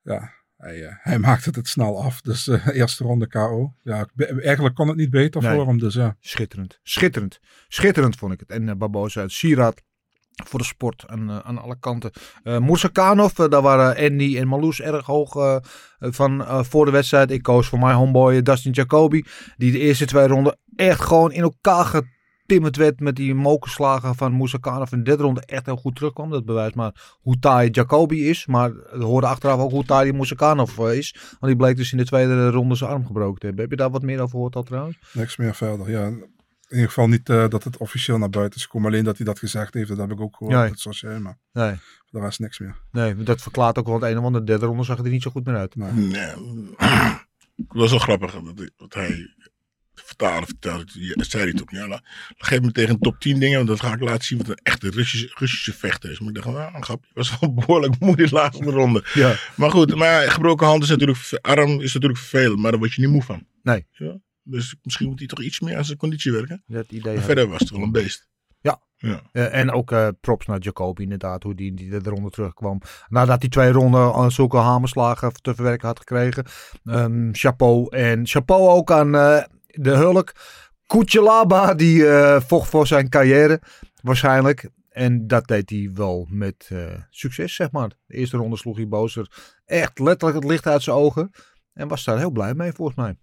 S4: ja, hij, hij maakte het snel af. Dus eerste ronde KO. Ja, eigenlijk kon het niet beter
S3: Nee.
S4: voor hem. Dus ja.
S3: Schitterend. Schitterend. Schitterend vond ik het. En uh, Barbosa, het sieraad voor de sport aan, uh, aan alle kanten. Uh, Moersakanov, uh, daar waren Andy en Marloes erg hoog uh, van uh, voor de wedstrijd. Ik koos voor mijn homeboy Dustin Jacoby. Die de eerste twee ronden echt gewoon in elkaar getimmerd werd met die mokerslagen van Moersakanov. In de derde ronde echt heel goed terugkwam. Dat bewijst maar hoe taai Jacoby is. Maar we hoorden achteraf ook hoe taai Moersakanov is. Want die bleek dus in de tweede ronde zijn arm gebroken te hebben. Heb je daar wat meer over gehoord al trouwens?
S4: Niks meer verder. Ja, in ieder geval niet uh, dat het officieel naar buiten is gekomen. Alleen dat hij dat gezegd heeft, dat heb ik ook gehoord.
S3: Nee.
S4: Dat zoals jij, maar
S3: nee.
S4: daar was niks meer.
S3: Nee, dat verklaart ook wel het ene, want de derde ronde zag het er niet zo goed meer uit.
S5: Nee. nee. Het was wel grappig dat, dat hij de vertaler vertelde. Zei hij toch, ja, nou, geef me tegen een top 10 dingen, want dat ga ik laten zien wat een echte Russische, Russische vechter is. Maar ik dacht, nou, een grapje, was wel behoorlijk moe die laatste ronde.
S3: Ja.
S5: Maar goed, maar gebroken hand is natuurlijk, arm is natuurlijk vervelend, maar daar word je niet moe van.
S3: Nee.
S5: Ja? Dus misschien moet hij toch iets meer aan zijn conditie werken.
S3: Dat idee
S5: maar verder was het wel een beest.
S3: Ja.
S5: ja.
S3: Uh, en ook uh, props naar Jacoby inderdaad, hoe die, die de ronde terugkwam. Nadat hij twee ronden aan zulke hamerslagen te verwerken had gekregen. Um, chapeau. En chapeau ook aan uh, de hulk. Kuchelaba, die vocht voor zijn carrière waarschijnlijk. En dat deed hij wel met succes, zeg maar. De eerste ronde sloeg hij Bozer echt letterlijk het licht uit zijn ogen. En was daar heel blij mee, volgens mij.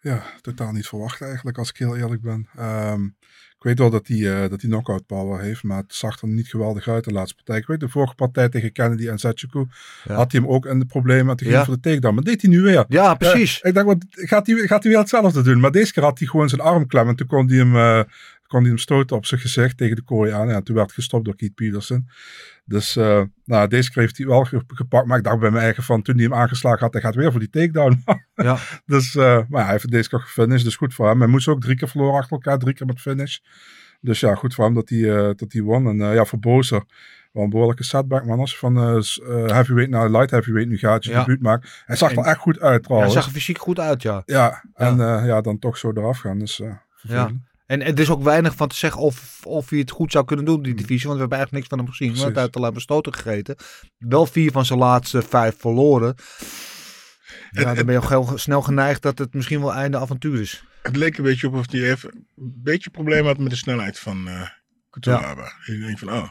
S4: Ja, totaal niet verwacht eigenlijk, als ik heel eerlijk ben. Um, weet wel dat hij, uh, dat knockout power heeft, maar het zag er niet geweldig uit de laatste partij. Ik weet de vorige partij tegen Kennedy en Setsuku ja. had hij hem ook in de problemen en toen ging voor de takedown. Maar deed hij nu weer.
S3: Ja, precies.
S4: Uh, ik dacht, wat, gaat, hij, gaat hij weer hetzelfde doen? Maar deze keer had hij gewoon zijn arm klem en toen kon hij hem, kon hij hem stoten op zijn gezicht tegen de kooi aan. En toen werd gestopt door Keith Peterson. Dus uh, nou, deze keer heeft hij wel gepakt. Maar ik dacht bij mijn eigen van toen hij hem aangeslagen had, hij gaat weer voor die takedown.
S3: ja.
S4: Dus uh, maar hij heeft deze keer gefinished. Dus goed voor hem. Hij moest ook drie keer verloren achter elkaar. Drie keer met finish. Dus ja, goed voor hem dat hij, eh, dat hij won. En eh, ja, voor Bozer wel een behoorlijke setback. Maar als je van eh, eh, heavyweight naar light heavyweight nu gaat, je
S3: Ja.
S4: debuut maakt. Hij zag er echt goed uit
S3: Ja, hij
S4: trouwens.
S3: zag er fysiek goed uit, ja.
S4: Ja, en ja. ja, dan toch zo eraf gaan. Dus eh
S3: Ja. En er is ook weinig van te zeggen of, of hij het goed zou kunnen doen, die divisie. Want we hebben eigenlijk niks van hem gezien. Want
S4: Precies.
S3: hij heeft alleen maar stoten gegeten. Wel vier van zijn laatste vijf verloren. Ja, dan ben je ook heel snel geneigd dat het misschien wel einde avontuur is.
S5: Het leek een beetje op of hij even een beetje problemen had met de snelheid van eh Kutalaba. Je denkt van, oh. Als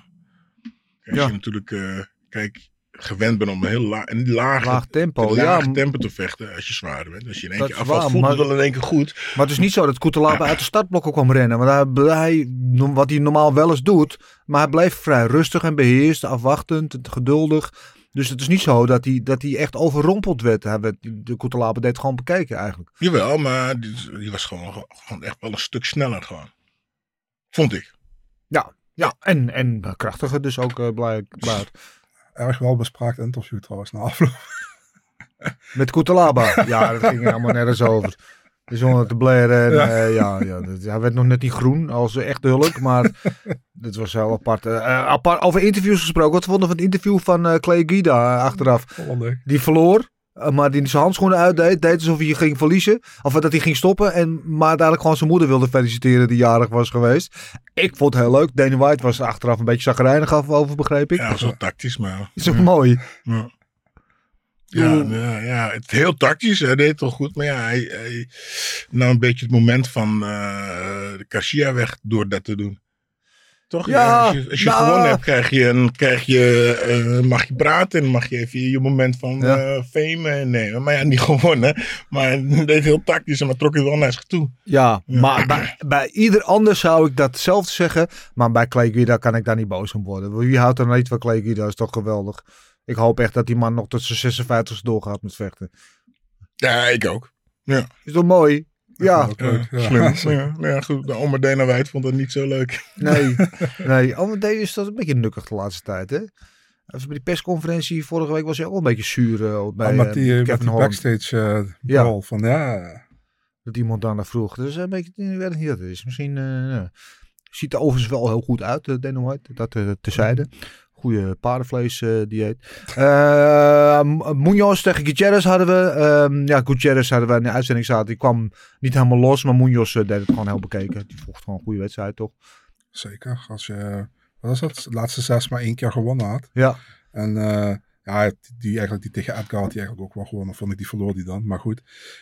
S3: Ja.
S5: je natuurlijk, eh, kijk, gewend bent om een heel la een lage,
S3: Laag tempo,
S5: een laag tempo te vechten als je zwaarder bent. Als je in één keer afvalt, voelt het wel in één keer goed.
S3: Maar het is niet zo dat Koetelaba uit de startblokken kwam rennen. Want hij, wat hij normaal wel eens doet. Maar hij bleef vrij rustig en beheerst, afwachtend, geduldig. Dus het is niet zo dat hij, dat hij echt overrompeld werd. Hij werd de Koetelaba deed gewoon bekeken eigenlijk.
S5: Jawel, maar die, die was gewoon, gewoon echt wel een stuk sneller gewoon. Vond ik.
S3: Ja, ja en, en krachtiger dus ook uh, blijk, blijkt.
S4: Erg wel bespraakt interview trouwens na afloop.
S3: Met Koetelaba. ja, dat ging helemaal nergens over. Dus zonder te blaren. En,
S4: Ja.
S3: ja. ja, ja, dat- hij werd nog net niet groen als echt hulk. Maar dit was heel apart. Eh, apart. Over interviews gesproken. Wat vonden we van het interview van eh, Clay Guida eh, achteraf?
S4: Wel.
S3: Die verloor. Eh, maar die zijn handschoenen uitdeed. Deed alsof hij ging verliezen. Of dat hij ging stoppen. En, maar uiteindelijk gewoon zijn moeder wilde feliciteren. Die jarig was geweest. Ik vond het heel leuk. Danny White was er achteraf een beetje zagrijnig af over, begreep ik.
S5: Ja, wel tactisch, maar...
S3: Is ook mooi.
S5: Ja. Ja, ja, ja, het heel tactisch. Hij deed het toch goed. Maar ja, hij, hij nam een beetje het moment van eh de Garcia weg door dat te doen. Toch?
S3: Ja,
S5: als je, als je
S3: nou-
S5: gewonnen hebt, krijg je, een, krijg je, eh, mag je praten en mag je even je moment van
S3: Ja.
S5: eh, fame nemen. Maar ja, niet gewonnen. Maar deed heel tactisch, maar trok het wel naar zich toe.
S3: Ja, maar bij, bij ieder ander zou ik datzelfde zeggen. Maar bij Clay Guida kan ik daar niet boos om worden. Wie houdt er nou niet van Clay Guida? Dat is toch geweldig. Ik hoop echt dat die man nog tot zijn 56 doorgaat met vechten.
S5: Ja, ik ook. Ja,
S3: Is toch mooi? Ja,
S5: slim. Ja, nou ja, goed. De Dana Wijd vond dat niet zo leuk.
S3: nee. nee. Oh, deze is dat een beetje nukkig de laatste tijd, hè? Even bij die persconferentie vorige week was hij ook wel een beetje zuur eh, bij
S4: Ah, met die, met
S3: Kevin Holland.
S4: backstage eh
S3: Ja.
S4: bal van ja.
S3: Dat iemand daarna vroeg. Dus een beetje, ik weet niet wat het is. Misschien ja. ziet er overigens wel heel goed uit, uh, Dana White. Dat uh, tezijde. Goede paardenvlees uh, dieet. Uh, Munoz tegen Gutierrez hadden we. Um, ja, Gutierrez hadden we in de uitzending zaten. Die kwam niet helemaal los, maar Munoz uh, deed het gewoon heel bekeken. Die vocht gewoon een goede wedstrijd, toch?
S4: Zeker. Als je, wat was dat? De laatste zes maar één keer gewonnen had.
S3: Ja.
S4: En uh, ja, die, eigenlijk die tegen Edgar had hij eigenlijk ook wel gewonnen. Vond ik, die verloor die dan. Maar goed.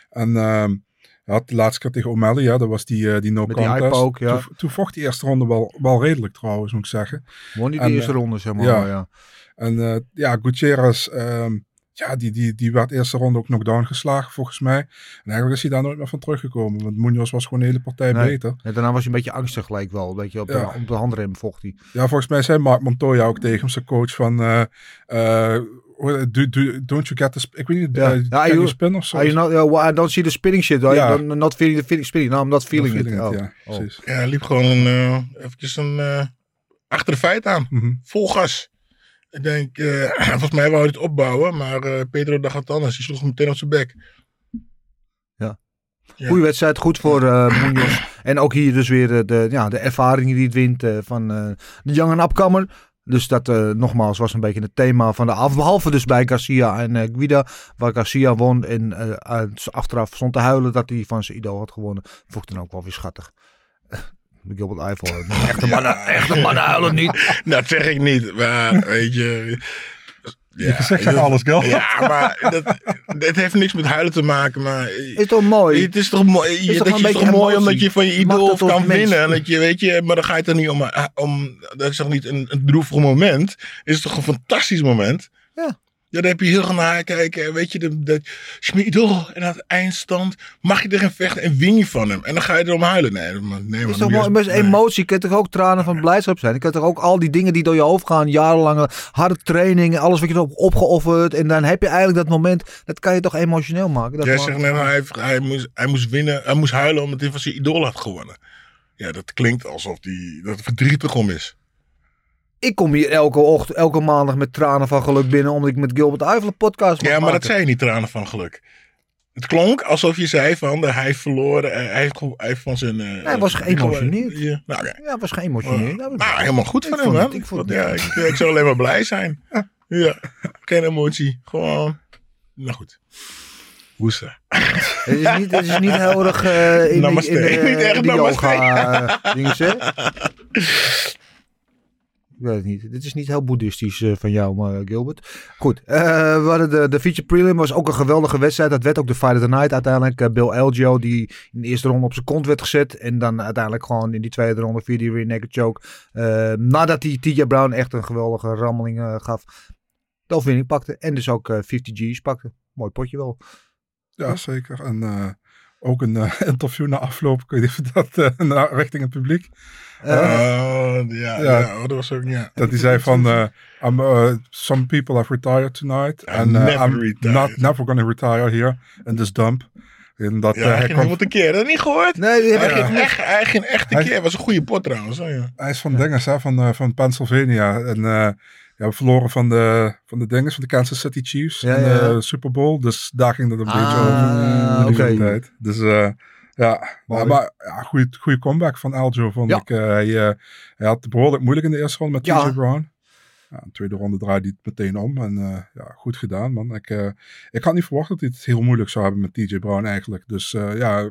S4: En uh, hij had de laatste keer tegen O'Malley, ja, dat was die, uh, die no
S3: Met
S4: contest.
S3: Die poke, ja.
S4: toen, toen, vocht die eerste ronde wel, wel redelijk trouwens, moet ik zeggen.
S3: Won die de eerste
S4: uh,
S3: ronde, zeg maar.
S4: Ja.
S3: ja.
S4: En uh, ja, Gutierrez, um, ja, die, die, die werd de eerste ronde ook knockdown geslagen volgens mij. En eigenlijk is hij daar nooit meer van teruggekomen. Want Munoz was gewoon een hele partij
S3: nee.
S4: beter.
S3: Ja, daarna was hij een beetje angstig gelijk wel. Een beetje op de,
S4: Ja.
S3: op de handrem vocht hij.
S4: Ja, volgens mij zei Mark Montoya ook tegen hem, zijn coach, van... Uh, uh, do, do, don't you get the... Ik weet niet,
S3: Ja.
S4: uh,
S3: Ja,
S4: can
S3: you-
S4: you spin of zo?
S3: You not, uh, well, I don't see the spinning shit.
S4: Ja.
S3: Don't- Not feeling the feeling, spinning. No, I'm not feeling,
S4: feeling
S3: it.
S4: it,
S3: Oh.
S4: ja,
S3: Oh.
S4: precies.
S5: Ja, hij liep gewoon een, uh, eventjes een, uh, achter de feit aan.
S4: Mhm.
S5: Vol gas. Ik denk, uh, volgens mij wou hij het opbouwen, maar uh, Pedro dacht het anders. Die sloeg hem meteen op zijn bek. Ja.
S3: Goeie wedstrijd, goed voor uh, Munoz. En ook hier dus weer de, ja, de ervaring die het wint van de Young Upcomer. Dus dat nogmaals was een beetje het thema van de avond. Behalve dus bij Garcia en Guida. Waar Garcia won en achteraf stond te huilen dat hij van zijn idool had gewonnen. Vond ik dan ook wel weer schattig. Gilbert Eiffel. Echte mannen, ja. echte mannen huilen niet.
S5: Dat zeg ik niet. Maar weet je...
S4: Ja, je zegt dat, alles, Gal.
S5: Ja, maar dat, dat heeft niks met huilen te maken. Maar
S3: is toch mooi?
S5: Het is toch mooi,
S3: is
S5: je,
S3: toch
S5: dat
S3: een
S5: is toch mooi omdat je van je idool kan
S3: mens.
S5: winnen. En dat je, weet je, maar dan ga je het er niet om, om. Dat is toch niet een, een droevig moment? Het is toch een fantastisch moment?
S3: Ja.
S5: Ja, daar heb je heel gaan naar kijken. Weet je, dat, dat idool en aan het eindstand mag je erin vechten en win je van hem. En dan ga je erom huilen. Nee, nee
S3: het is toch emotie. Je kunt toch ook tranen van blijdschap zijn. Je kunt toch ook al die dingen die door je hoofd gaan, jarenlange harde training, alles wat je hebt opgeofferd. En dan heb je eigenlijk dat moment, dat kan je toch emotioneel maken. Dat
S5: Jij zegt net, hij, hij, moest, hij moest winnen, hij moest huilen omdat hij van zijn idool had gewonnen. Ja, dat klinkt alsof hij dat verdrietig om is.
S3: Ik kom hier elke ochtend, elke maandag met tranen van geluk binnen, omdat ik met Gilbert een podcast mag
S5: Ja, maar
S3: maken.
S5: dat zei je niet tranen van geluk. Het klonk alsof je zei van de, hij verloren. eh, hij, heeft, van zijn. eh,
S3: Hij was geëmotioneerd.
S5: Ja, nou, oké.
S3: Ja, was geëmotioneerd. Nou,
S5: Nou, helemaal goed van hem,
S3: het- ik vond
S5: ja, ik, ik zou alleen maar blij zijn. Ja, geen emotie. Gewoon. Nou goed. Hoesten.
S3: Het is niet, het is niet heel erg eh, in,
S5: Namaste.
S3: in, in de yoga eh, dingen, hè? Weet het niet. Dit is niet heel boeddhistisch eh, van jou, maar Gilbert. Goed, eh, we hadden de, de feature prelim. was ook een geweldige wedstrijd. Dat werd ook de Fight of the Night uiteindelijk. Eh, Bill Elgio, die in de eerste ronde op zijn kont werd gezet. En dan uiteindelijk gewoon in die tweede ronde via die rear naked choke. eh, nadat hij TJ Brown echt een geweldige rammeling eh, gaf. De overwinning pakte. En dus ook eh, 50 G's pakte. Mooi potje wel.
S4: Ja, zeker. En eh, ook een eh, interview na afloop. Ik weet dat eh, naar, richting het publiek.
S3: Eh,
S5: Oh, ja, ja.
S4: Ja.
S5: oh, dat was ook, ja.
S4: Dat hij zei van, eh, I'm, uh, some people have retired tonight.
S5: I'm
S4: and uh,
S5: never
S4: I'm
S5: retired.
S4: not, never gonna retire here in this dump. En dat
S5: Ja,
S4: eh,
S5: hij
S4: hij,
S5: ging
S4: kwam-
S5: een keer. Dat heb je niet gehoord?
S3: nee, die
S5: Hij
S3: ik
S5: ging echt, hij ging echt een
S4: Hij-
S5: keer. was een goede pot trouwens. Oh, ja.
S4: hij is van dinges, hè, van, van Pennsylvania. En eh, ja, we verloren van de, van de dinges, van de Kansas City Chiefs
S3: Ja,
S4: in
S3: ja.
S4: de Super Bowl. Dus daar ging het een beetje over.
S3: Ah,
S4: in die
S3: oké.
S4: tijd. Dus eh, ja, maar, maar ja, goede, goede comeback van Aljo vond
S3: Ja.
S4: ik. Eh, hij, eh, hij had het behoorlijk moeilijk in de eerste ronde met
S3: Ja.
S4: TJ Brown. Ja, in de tweede ronde draaide hij het meteen om. En ja, goed gedaan, man. Ik, ik had niet verwacht dat hij het heel moeilijk zou hebben met TJ Brown eigenlijk. Dus ja,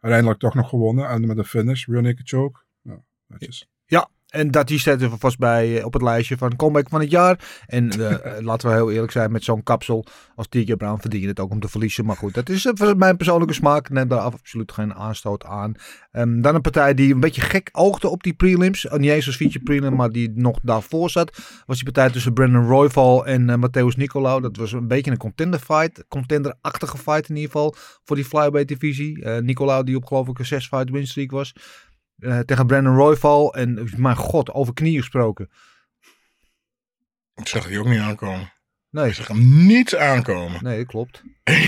S4: uiteindelijk toch nog gewonnen. En met een finish, rear naked choke. Ja, netjes.
S3: En dat die staat er vast bij eh, op het lijstje van comeback van het jaar. En eh, laten we heel eerlijk zijn, met zo'n kapsel als TJ Brown verdien je het ook om te verliezen. Maar goed, dat is eh, mijn persoonlijke smaak. Neem daar absoluut geen aanstoot aan. Ehm, dan een partij die een beetje gek oogde op die prelims. Oh, niet eens als feature prelim, maar die nog daarvoor zat. Was die partij tussen Brandon Royval en Matthäus Nicolau. Dat was een beetje een contender fight. Contender-achtige fight in ieder geval. Voor die flyweight divisie. Nicolau die op geloof ik een 6 fight win streak was. Eh, tegen Brandon Royval. En mijn god, over knieën gesproken.
S5: Ik zag die ook niet aankomen.
S3: Nee,
S5: Ik zag hem niet aankomen.
S3: nee, dat klopt.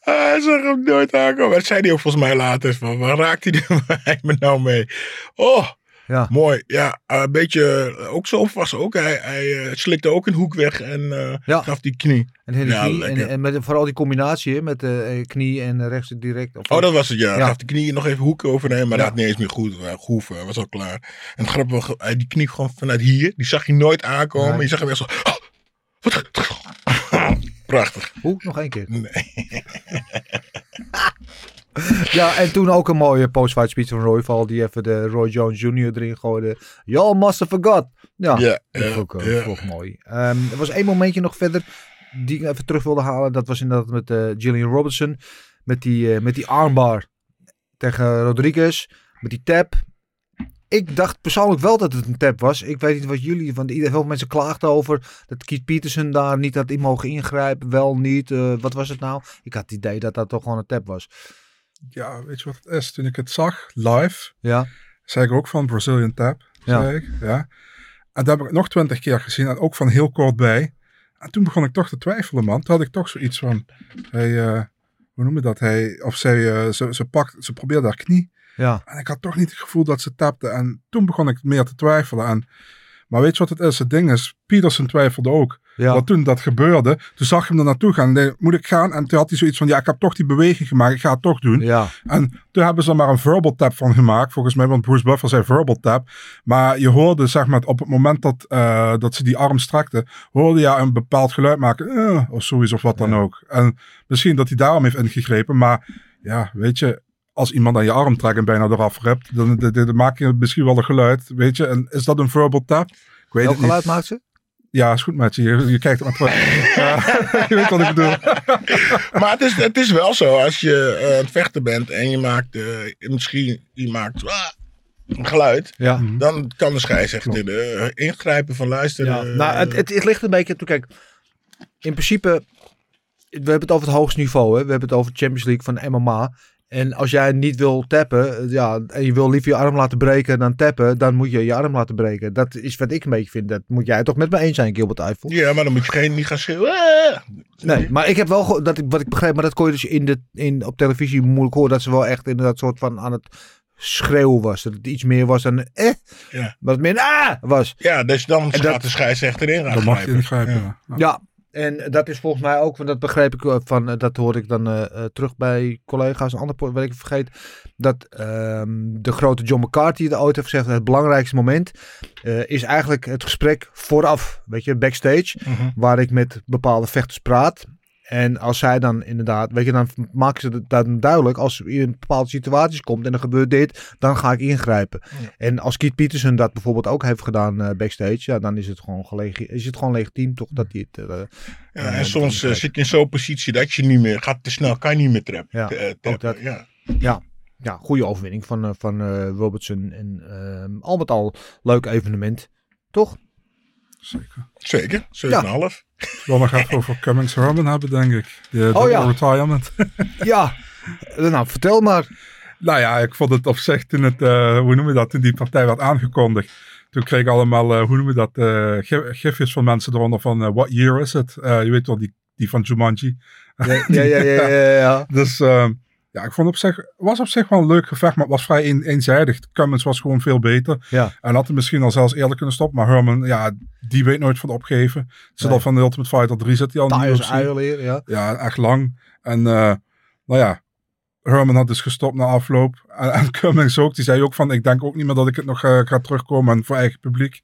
S5: Ah, Hij zag hem nooit aankomen. Dat zei hij ook volgens mij later. Van, waar raakt hij hij me nou mee? Oh,
S3: Ja.
S5: mooi. Ja, eh, een beetje eh, ook zo vast ook. Hij, hij eh, slikte ook een hoek weg en
S3: Ja.
S5: gaf die knie.
S3: En,
S5: Ja,
S3: en, en met vooral die combinatie met de knie en rechts direct. Of,
S5: Oh, dat was het, ja. Hij gaf de knie nog even hoek overheen, maar dat had niet eens meer goed. Gehoeven, was al klaar. En het grappige, hij die knie gewoon vanuit hier, die zag je nooit aankomen.
S3: Nee.
S5: Je zag hem echt zo, oh, wat, prachtig.
S3: Hoe? Nog één keer.
S5: Nee.
S3: Ja, en toen ook een mooie post-fight speech van Royval. Die even de Roy Jones Jr. erin gooide. Y'all must have forgot. Ja, dat vond ik ook, mooi. Ehm, er was één momentje nog verder die ik even terug wilde halen. Dat was inderdaad met eh Gillian Robertson. Met die, eh, met die armbar tegen Rodriguez. Met die tap. Ik dacht persoonlijk wel dat het een tap was. Ik weet niet wat jullie van. Heel veel mensen klaagden over dat Keith Peterson daar niet had in mogen ingrijpen. Wel niet. Eh, wat was het nou? Ik had het idee dat dat toch gewoon een tap was.
S4: Ja, weet je wat het is? Toen ik het zag, live,
S3: Ja.
S4: zei ik ook van Brazilian Tap.
S3: Ja.
S4: Zei ik, ja. En dat heb ik nog twintig keer gezien en ook van heel kort bij. En toen begon ik toch te twijfelen, man. Toen had ik toch zoiets van, hij, eh, hoe noem je dat? Hij, of zij, eh, ze, ze, pakt, ze probeerde haar knie.
S3: Ja.
S4: En ik had toch niet het gevoel dat ze tapte. En toen begon ik meer te twijfelen. En, maar weet je wat het is? Het ding is, Peterson twijfelde ook.
S3: Ja.
S4: Want toen dat gebeurde, toen zag ik hem er naartoe gaan. Nee, moet ik gaan? En toen had hij zoiets van, ja, ik heb toch die beweging gemaakt. Ik ga het toch doen.
S3: Ja.
S4: En toen hebben ze er maar een verbal tap van gemaakt. Volgens mij, want Bruce Buffer zei verbal tap. Maar je hoorde, zeg maar, op het moment dat, eh, dat ze die arm strekte, hoorde je een bepaald geluid maken. eh, of zoiets of wat dan ook. En misschien dat hij daarom heeft ingegrepen. Maar ja, weet je, als iemand aan je arm trekt en bijna eraf rept, dan, dan, dan maak je misschien wel een geluid. Weet je, en is dat een verbal tap? Ik weet
S3: Welk geluid maakt ze?
S4: Ja, is goed, Maatje. Je, je kijkt maar terug. Ja, je weet wat ik bedoel.
S5: Maar het is, het is wel zo, als je eh, aan het vechten bent en je maakt, eh, misschien je maakt ah, een geluid,
S3: Ja.
S5: dan kan de scheidsrechter eh, ingrijpen van luisteren.
S3: ja. Nou, het, het, het ligt een beetje... Toe, kijk, in principe... We hebben het over het hoogste niveau. Hè? We hebben het over de Champions League van MMA. En als jij niet wil tappen, eh, ja, en je wil liever je arm laten breken dan tappen, dan moet je je arm laten breken. Dat is wat ik een beetje vind. Dat moet jij toch met me eens zijn, Gilbert Eiffel?
S5: Ja, maar dan moet je geen, niet gaan schreeuwen. Ah!
S3: Nee, maar ik heb wel dat ik, wat ik begreep, maar dat kon je dus in de, in, op televisie moeilijk horen, dat ze wel echt inderdaad soort van aan het schreeuwen was. Dat het iets meer was dan eh,
S5: Ja.
S3: maar het meer ah was.
S5: Ja, dus dan
S3: En
S5: gaat
S3: dat-
S5: de scheidsrechter in
S4: Dan mag je
S5: grijpen.
S4: ingrijpen.
S5: Ja.
S4: Ja.
S3: Ja, En dat is volgens mij ook, want dat begreep ik eh, van, eh, dat hoorde ik dan eh, terug bij collega's, een ander wat ik vergeet, dat ehm, de grote John McCarthy het ooit heeft gezegd, het belangrijkste moment is eigenlijk het gesprek vooraf, weet je, backstage,
S5: Mhm.
S3: waar ik met bepaalde vechters praat. En als zij dan inderdaad, weet je, dan maken ze dan duidelijk. Als er in bepaalde situaties komt en er gebeurt dit, dan ga ik ingrijpen. En als Keith Peterson dat bijvoorbeeld ook heeft gedaan eh, backstage, ja, dan is het gewoon, is het gewoon legitiem toch dat hij het. eh,
S5: Ja,
S3: eh,
S5: en soms zit je in zo'n positie dat je niet meer gaat te snel, kan je niet meer trappen.
S3: Ja, dat.
S5: Ja.
S3: Ja, ja goede overwinning van, van Robertson. En ehm, al met al leuk evenement. Toch?
S4: Zeker.
S5: Zeker, 7,5.
S4: Ik wil nog even over Cummings Herman hebben, denk ik. De, de
S3: Oh ja.
S4: retirement.
S3: Ja, Eh, nou vertel maar.
S4: Nou ja, ik vond het op zich toen het, eh, hoe noem je dat, toen die partij werd aangekondigd. Toen kreeg ik allemaal, eh, hoe noem je dat, eh, gif- gifjes van mensen eronder van, eh, what year is it? Eh, je weet wel, die, die van Jumanji.
S3: Ja, ja, ja, ja, ja, ja.
S4: Dus ehm, ja, ik vond op zich, was op zich wel een leuk gevecht, maar het was vrij een, eenzijdig. Cummins was gewoon veel beter.
S3: Ja.
S4: En had hem misschien al zelfs eerder kunnen stoppen. Maar Herman, ja, die weet nooit van opgeven. Zit
S3: Nee.
S4: al van de Ultimate Fighter 3 zit hij al in de
S3: ja.
S4: Ja, echt lang. En eh, nou ja, Herman had dus gestopt na afloop. En, en Cummings ook. Die zei ook van, ik denk ook niet meer dat ik het nog eh, ga terugkomen en voor eigen publiek.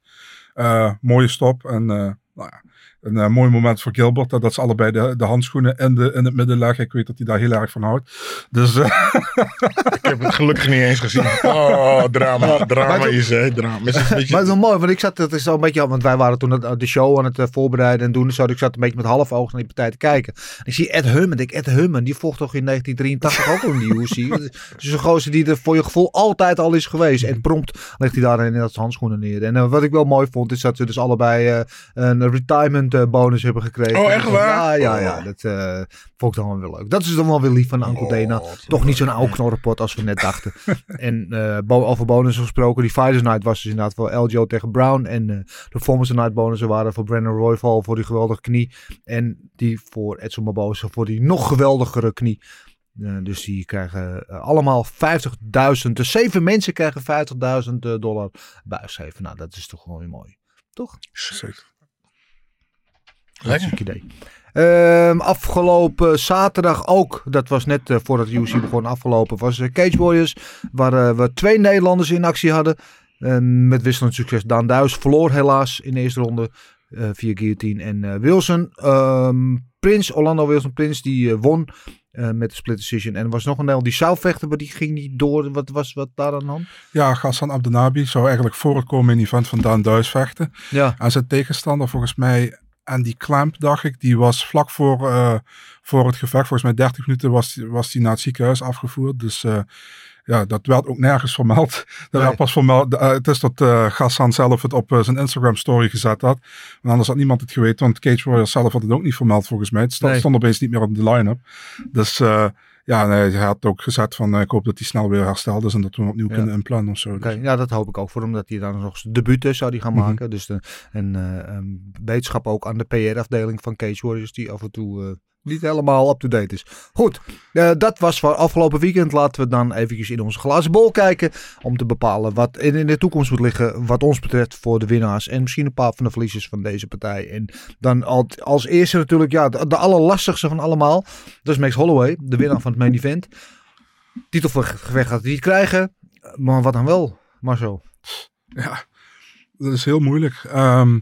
S4: Eh, mooie stop. En nou ja, een eh, mooi moment voor Gilbert. Dat, dat ze allebei de, de handschoenen in, de, in het midden leggen. Ik weet dat hij daar heel erg van houdt. Dus eh,
S5: Ik heb het gelukkig niet eens gezien. Oh, drama. Drama
S3: Maar
S5: is, hè. Drama. Is beetje-
S3: Maar het is wel mooi, want ik zat, het is al een beetje, want wij waren toen de show aan het eh, voorbereiden en doen. Zo, ik zat een beetje met half oog naar die partij te kijken. En ik zie Ed Hummen, ik Ed Hummen, die vocht toch in 1983 ook al in die UFC. Dus een gozer die er voor je gevoel altijd al is geweest. En prompt legt hij daar in dat handschoenen neer. En wat ik wel mooi vond, is dat ze dus allebei een retirement eh, bonus hebben gekregen.
S5: Oh, echt waar?
S3: Ja, ja, ja.
S5: Oh.
S3: Dat eh, vond ik dan wel weer leuk. Dat is dan wel weer lief van Uncle Dana.
S5: Oh, wat
S3: Toch niet zo'n oude knorrenpot als we net dachten. en eh, bo- over bonus gesproken, die Fighters Night was dus inderdaad voor LJO tegen Brown. En eh, de Performance Night bonussen waren voor Brandon Royval voor die geweldige knie. En die voor Edson Barbosa voor die nog geweldigere knie. Eh, dus die krijgen eh, allemaal 50.000. Dus zeven mensen krijgen 50.000 dollar bijgeschreven. Nou, dat is toch gewoon weer mooi. Toch?
S4: zeker.
S3: Hartstikke idee. Ehm, afgelopen zaterdag ook, dat was net eh, voordat de UC begon afgelopen, was eh, Cage Warriors. Waar eh, we twee Nederlanders in actie hadden. Ehm, met wisselend succes. Daan Duis verloor helaas in de eerste ronde via guillotine. En Wilson, ehm, Prins, Orlando Wilson Prins, die won met de split decision. En er was nog een Nederlander die zou vechten, maar die ging niet door. Wat was wat daar aan de hand?
S4: Ja, Gassan Abdenabi zou eigenlijk voor het komen in event van Daan Duis vechten.
S3: Ja,
S4: En zijn tegenstander, volgens mij, Andy Clamp, dacht ik, die was vlak voor, eh, voor het gevecht. Volgens mij 30 minuten was was die naar het ziekenhuis afgevoerd. Dus eh, ja, dat werd ook nergens vermeld. Dat
S3: Nee.
S4: werd pas vermeld. eh, het is dat Gassan zelf het op zijn Instagram story gezet had. En anders had niemand het geweten, want Cage Warriors zelf had het ook niet vermeld volgens mij. Het stond,
S3: Nee.
S4: stond opeens niet meer op de line-up. Dus eh, ja, nee, hij had ook gezet van, eh, ik hoop dat hij snel weer hersteld is en dat we hem opnieuw
S3: Ja.
S4: kunnen inplannen of zo.
S3: Oké,
S4: Dus-
S3: ja, dat hoop ik ook voor hem. Dat hij dan nog zijn debuut eh, zou die gaan
S4: Mhm.
S3: maken. Dus de, en eh, ehm, wetenschap ook aan de PR-afdeling van Cage Warriors. Die af en toe eh, niet helemaal up-to-date is. Goed, eh, dat was voor afgelopen weekend. Laten we dan eventjes in onze glazen bol kijken. Om te bepalen wat in, de toekomst moet liggen. Wat ons betreft voor de winnaars. En misschien een paar van de verliezers van deze partij. En dan al, als eerste natuurlijk ja, de, allerlastigste van allemaal. Dat is Max Holloway. De winnaar van het main event. Titelgevecht gaat hij niet krijgen. Maar wat dan wel, Marcel?
S4: Ja, dat is heel moeilijk. Ehm,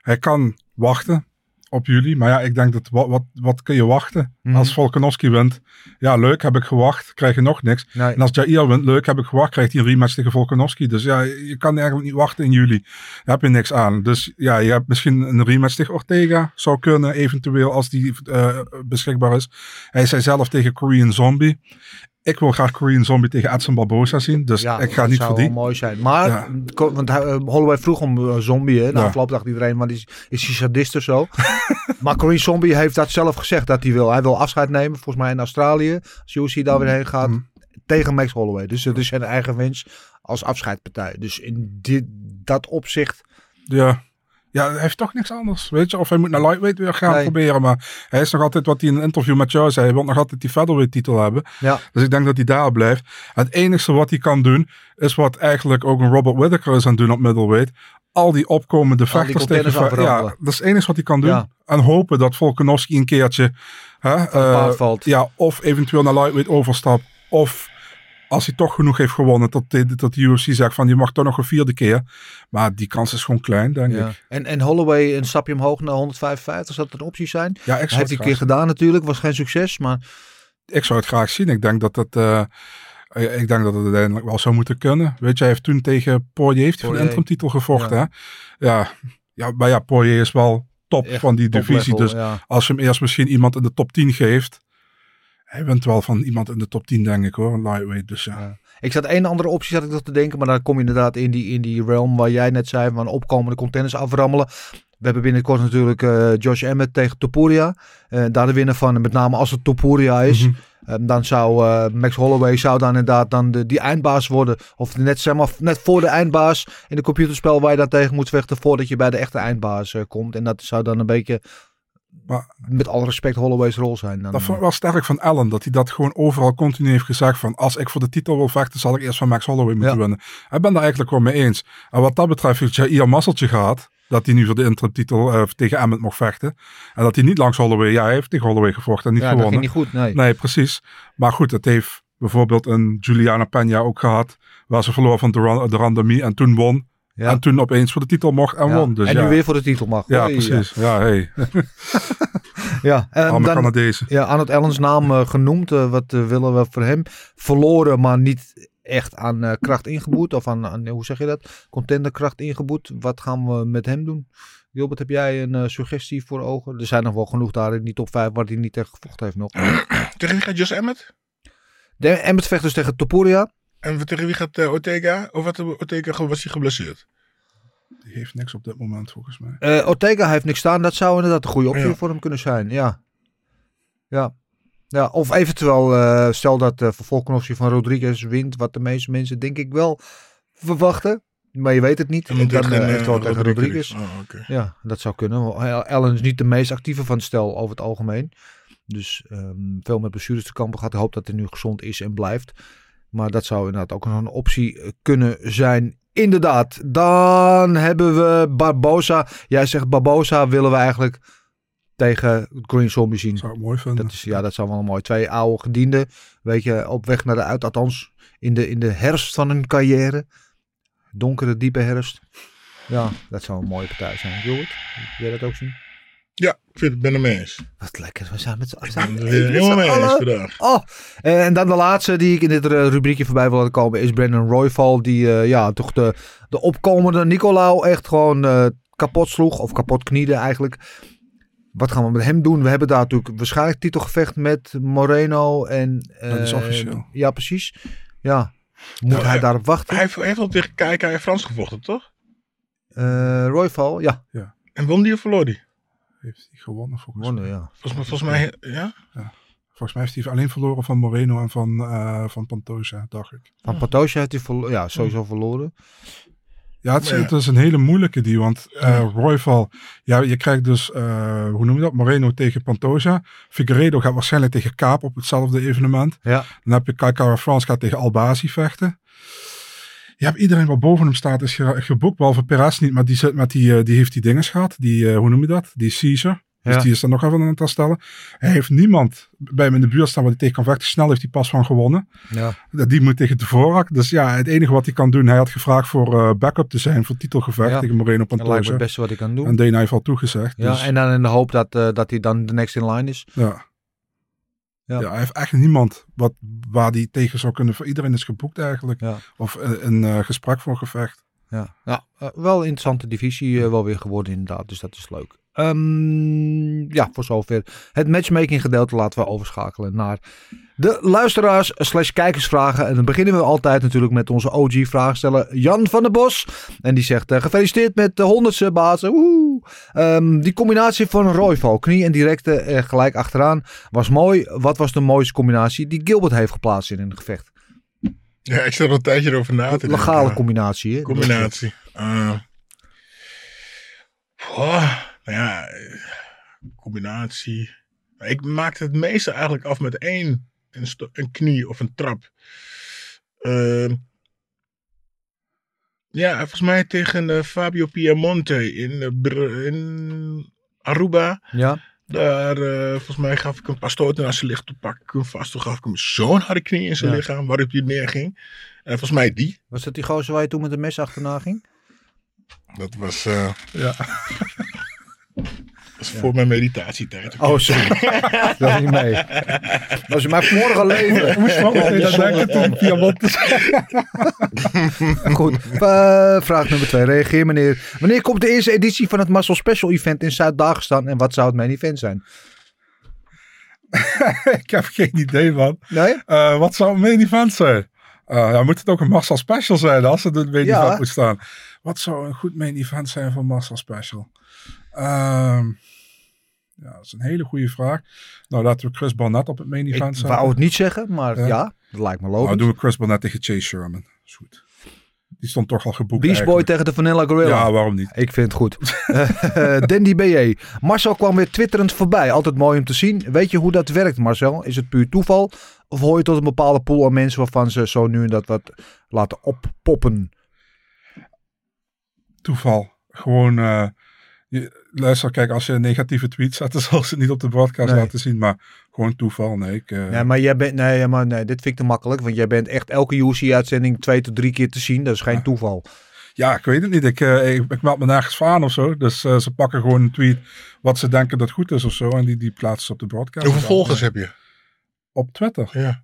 S4: hij kan wachten op jullie. Maar ja, ik denk dat wat, wat, wat kun je wachten?
S3: Mhm.
S4: Als Volkanovski wint, ja, leuk, heb ik gewacht, krijg je nog niks.
S3: Nee.
S4: En als Jair wint, leuk, heb ik gewacht, krijgt hij een rematch tegen Volkanovski. Dus ja, je kan eigenlijk niet wachten in juli. Daar heb je niks aan. Dus ja, je hebt misschien een rematch tegen Ortega. Zou kunnen, eventueel, als die eh, beschikbaar is. Hij zei zelf tegen Korean Zombie. Ik wil graag Korean Zombie tegen Edson Barbosa zien. Dus ik ga niet
S3: zou
S4: voor die.
S3: wel mooi zijn. Maar,
S4: Ja.
S3: ko- want eh, Holloway vroeg om eh, Zombie. Hè. Na
S4: Ja.
S3: afgelopen dacht iedereen, maar is, is hij sadist of zo? maar Corinne Zombie heeft dat zelf gezegd dat hij wil. Hij wil afscheid nemen, volgens mij in Australië. Als UFC daar weer heen gaat.
S4: Mhm.
S3: Tegen Max Holloway. Dus het is zijn eigen wens als afscheidpartij. Dus in dit, dat opzicht...
S4: Ja. Ja, hij heeft toch niks anders, weet je. Of hij moet naar lightweight weer gaan
S3: Nee.
S4: proberen. Maar hij is nog altijd, wat hij in een interview met jou zei, hij wil nog altijd die featherweight titel hebben.
S3: Ja.
S4: Dus ik denk dat hij daar blijft. Het enige wat hij kan doen, is wat eigenlijk ook een Robert Whittaker is aan het doen op middleweight. Al die opkomende vechters tegen... ve- Ja, dat is het enige wat hij kan doen.
S3: Ja.
S4: En hopen dat Volkanovski een keertje... Hè, eh,
S3: valt.
S4: Ja, of eventueel naar lightweight overstapt. Of als hij toch genoeg heeft gewonnen, tot de, tot de UFC zegt van je mag toch nog een vierde keer. Maar die kans is gewoon klein, denk
S3: Ja.
S4: ik.
S3: En, en Holloway een stapje omhoog naar 155, zou dat een optie zijn?
S4: Ja, ik zou,
S3: Heeft hij een keer gedaan natuurlijk, was geen succes, maar
S4: ik zou het graag zien. Ik denk dat het... eh, ik denk dat het uiteindelijk wel zou moeten kunnen. Weet je, hij heeft toen tegen Poirier heeft hij voor de
S3: Poirier.
S4: interim titel gevochten.
S3: Ja.
S4: Hè? Ja. Ja, maar ja, Poirier is wel top
S3: echt
S4: van die divisie.
S3: level,
S4: Dus
S3: ja.
S4: als je hem eerst misschien iemand in de top 10 geeft. Hij bent wel van iemand in de top 10, denk ik hoor. Een lightweight. Dus ja.
S3: Ja. Ik zat één andere optie zat ik nog te denken, maar dan kom je inderdaad in die, in die realm waar jij net zei, van opkomende contenders aframmelen. We hebben binnenkort natuurlijk eh, Josh Emmett tegen Topuria. Eh, daar de winnaar van, met name als het Topuria is. Eh, dan zou eh, Max Holloway zou dan inderdaad dan de, die eindbaas worden. Of net, zeg maar, net voor de eindbaas in een computerspel waar je dan tegen moet vechten voordat je bij de echte eindbaas komt. En dat zou dan een beetje,
S4: Maar
S3: met alle respect, Holloway's rol zijn. Dan,
S4: dat ik wel sterk van Allen. Dat hij dat gewoon overal continu heeft gezegd. Van als ik voor de titel wil vechten, zal ik eerst van Max Holloway moeten
S3: Ja.
S4: winnen. Ik ben daar eigenlijk wel mee eens. En wat dat betreft heeft Jair Masseltje gehad. Dat hij nu voor de interim titel eh, tegen Emmett mocht vechten. En dat hij niet langs Holloway. Ja, hij heeft tegen Holloway gevochten en niet
S3: ja, dat
S4: gewonnen.
S3: ging niet goed, nee.
S4: Nee, precies. Maar goed, het heeft bijvoorbeeld een Juliana Peña ook gehad. Waar ze verloor van Duran Demi en toen won.
S3: Ja.
S4: En toen opeens voor de titel mocht en
S3: Ja.
S4: won. Dus
S3: en
S4: ja.
S3: nu weer voor de titel mag.
S4: Ja, precies. Ja, hey.
S3: Ja, en
S4: Allemaal
S3: dan,
S4: Canadezen.
S3: ja, Arnold Ellens naam eh, genoemd. Eh, wat eh, willen we voor hem? Verloren, maar niet echt aan eh, kracht ingeboet. Of aan, aan, hoe zeg je dat? Contenderkracht ingeboet. Wat gaan we met hem doen? Gilbert, heb jij een eh, suggestie voor ogen? Er zijn nog wel genoeg daar in die top 5 waar hij niet tegen gevochten heeft nog.
S5: Tegen wie gaat Josh Emmett?
S3: De, Emmett vecht dus tegen Topuria.
S5: En tegen wie gaat eh, Ortega? Of wat, Ortega was hij geblesseerd?
S4: Die heeft niks op dit moment volgens mij.
S3: Eh, Ortega heeft niks staan. Dat zou inderdaad een goede optie
S5: Ja.
S3: voor hem kunnen zijn. Ja. Ja. ja of eventueel, eh, stel dat de vervolgknopje van Rodriguez wint. Wat de meeste mensen denk ik wel verwachten. Maar je weet het niet. En dan eventueel tegen Rodriguez.
S5: Oh.
S3: Ja, dat zou kunnen. Allen is niet de meest actieve van het stel over het algemeen. Dus ehm, veel met blessures te kampen gehad. Ik hoop dat hij nu gezond is en blijft. Maar dat zou inderdaad ook nog een optie eh, kunnen zijn. Inderdaad. Dan hebben we Barbosa. Jij zegt Barbosa willen we eigenlijk tegen Green Zombie zien.
S4: Zou ik mooi vinden.
S3: Dat is, ja, dat zou wel mooi. Twee oude gedienden. Weet je, op weg naar de uit. Althans, in de, in de herfst van hun carrière. Donkere, diepe herfst. Ja, dat zou een mooie partij zijn. Gilbert, wil jij dat ook zien?
S5: Ja, ik vind, ben eens.
S3: Wat lekker. We zijn met z'n
S5: helemaal mee eens
S3: allen.
S5: vandaag.
S3: Oh, eh, en dan de laatste die ik in dit eh, rubriekje voorbij wil laten komen is Brandon Royval. Die eh, ja, toch de, de opkomende Nicolau echt gewoon eh, kapot sloeg. Of kapot kniede eigenlijk. Wat gaan we met hem doen? We hebben daar natuurlijk waarschijnlijk titelgevecht met Moreno. En,
S4: Dat is
S3: eh,
S4: officieel.
S3: Ja, precies. Ja. Moet
S5: Nou,
S3: hij
S5: hij-
S3: daarop wachten?
S5: Hij heeft, al tegen KK Frans gevochten, toch?
S3: Eh Royval, ja.
S5: En won die of verloor die?
S4: Heeft hij gewonnen volgens
S3: Wonnen,
S4: mij.
S3: ja.
S5: Volgens mij, volgens mij ja?
S4: Volgens mij heeft hij alleen verloren van Moreno en van, eh van Pantoja, dacht ik.
S3: Van Patoja heeft hij verlo- ja, sowieso verloren.
S4: Ja, het is,
S5: Ja.
S4: het is een hele moeilijke die, want eh Royval, ja, je krijgt dus, eh, hoe noem je dat, Moreno tegen Pantoja. Figueredo gaat waarschijnlijk tegen Kaap op hetzelfde evenement.
S3: Ja.
S4: Dan heb je Kaikara France gaat tegen Albazi vechten. Je hebt iedereen wat boven hem staat is ge- geboekt, behalve Perez niet, maar die, met die, eh, die heeft die dinges gehad. Die, eh, hoe noem je dat? Die Caesar. Dus
S3: Ja.
S4: die is er nog even aan het herstellen. Hij heeft niemand bij hem in de buurt staan waar hij tegen kan vechten. Snel heeft hij pas van gewonnen.
S3: Ja.
S4: Die moet tegen de voorrak. Dus ja, het enige wat hij kan doen, hij had gevraagd voor eh, backup te zijn voor titelgevecht
S3: Ja.
S4: tegen Moreno
S3: Dat lijkt me
S4: Pantoja.
S3: het beste wat ik kan doen.
S4: En Dana heeft al toegezegd.
S3: ja,
S4: dus,
S3: en dan in de hoop dat, dat hij dan de next in line is.
S4: ja.
S3: Ja.
S4: Ja. hij heeft echt niemand wat, waar hij tegen zou kunnen. Voor iedereen is geboekt eigenlijk.
S3: Ja.
S4: Of een, een eh, gesprek voor een gevecht.
S3: Ja, ja eh, wel een interessante divisie eh, wel weer geworden inderdaad. Dus dat is leuk. Ehm, ja, voor zover het matchmaking gedeelte laten we overschakelen naar de luisteraars slash kijkersvragen. En dan beginnen we altijd natuurlijk met onze OG vraagsteller Jan van der Bos. En die zegt eh, gefeliciteerd met de honderdste bazen. Ehm, die combinatie van Royval, knie en directe eh, gelijk achteraan was mooi. Wat was de mooiste combinatie die Gilbert heeft geplaatst in een gevecht?
S5: Ja, ik zat er een tijdje over na te denken.
S3: Legale combinatie. Hè?
S5: combinatie. Goh, nou ja, eh, combinatie. Ik maakte het meeste eigenlijk af met één. Een, een knie of een trap. Ehm, ja, volgens mij tegen eh, Fabio Piemonte in, eh, in Aruba.
S3: Ja.
S5: Daar, eh, volgens mij gaf ik een paar stoten naar zijn lichaam. Toen pakte ik hem vast. Toen gaf ik hem zo'n harde knie in zijn
S3: Ja.
S5: lichaam. Waarop hij neerging. En volgens mij die.
S3: Was dat die gozer waar je toen met een mes achterna ging?
S5: Dat was, eh,
S4: Ja.
S5: dat was voor mijn meditatietijd.
S3: Oh, sorry. dat is niet mee. Dat was in mijn vorige leven.
S4: Meteen aan denken toen Piemont
S3: Goed, eh, vraag nummer twee. Reageer meneer. Wanneer komt de eerste editie van het Muscle Special Event in Zuid-Dagestan en wat zou het main event zijn?
S4: Ik heb geen idee, man.
S3: Nee?
S4: Eh, wat zou een main event zijn? Eh, ja, moet het ook een Marcel Special zijn als het een main
S3: Ja.
S4: event moet staan? Wat zou een goed main event zijn voor Marcel Special? Ehm, ja, dat is een hele goede vraag. Nou, laten we Chris Barnett op het main
S3: Ik
S4: event zetten.
S3: wou het niet zeggen, maar ja,
S4: Ja.
S3: dat lijkt me
S4: Nou,
S3: logisch.
S4: doen we Chris Barnett tegen Chase Sherman. Is goed. Die stond toch al geboekt
S3: Beast Boy tegen de Vanilla Gorilla.
S4: Ja, waarom niet?
S3: Ik vind het goed. Eh, Dandy BJ. Marcel kwam weer twitterend voorbij. Altijd mooi om te zien. Weet je hoe dat werkt, Marcel? Is het puur toeval? Of hoor je tot een bepaalde pool aan mensen waarvan ze zo nu en dat wat laten oppoppen?
S4: Toeval. Gewoon, eh, je, luister, kijk, als je een negatieve tweet zet, dan zal ze het niet op de broadcast
S3: Nee.
S4: laten zien. Maar gewoon toeval, nee. Ik, eh,
S3: Nee, maar jij bent. Nee, maar nee, dit vind ik te makkelijk. Want jij bent echt elke UC-uitzending twee tot drie keer te zien. Dat is geen toeval.
S4: Ja, ik weet het niet. Ik, eh, ik, ik meld me nergens aan of zo. Dus eh, ze pakken gewoon een tweet wat ze denken dat goed is of zo. En die, die plaatsen ze op de broadcast.
S5: Hoeveel volgers heb je?
S4: Op Twitter.
S5: Ja.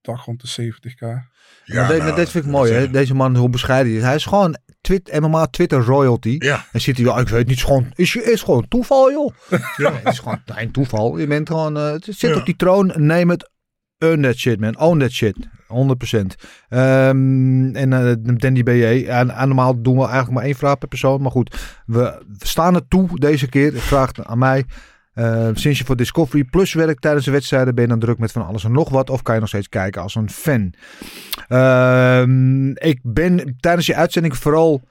S4: Toch rond de 70k.
S3: maar
S5: Ja,
S3: de-
S5: nou,
S3: maar dit vind ik mooi, hè? Deze man, hoe bescheiden hij is. Hij is gewoon twit, MMA Twitter royalty.
S5: Ja.
S3: En zit hij, ja, ik weet niet, is gewoon, is, is gewoon toeval, joh. Ja. Het is gewoon geen toeval. Je bent gewoon, eh, zit
S5: Ja.
S3: op die troon, neem het, earn that shit, man. Own that shit. 100%. Ehm, en eh Dandy BJ. En, en normaal doen we eigenlijk maar één vraag per persoon. Maar goed, we staan het toe deze keer. Ik vraag aan mij. Eh, sinds je voor Discovery Plus werkt tijdens de wedstrijden, ben je dan druk met van alles en nog wat? Of kan je nog steeds kijken als een fan? Ehm, ik ben tijdens je uitzending vooral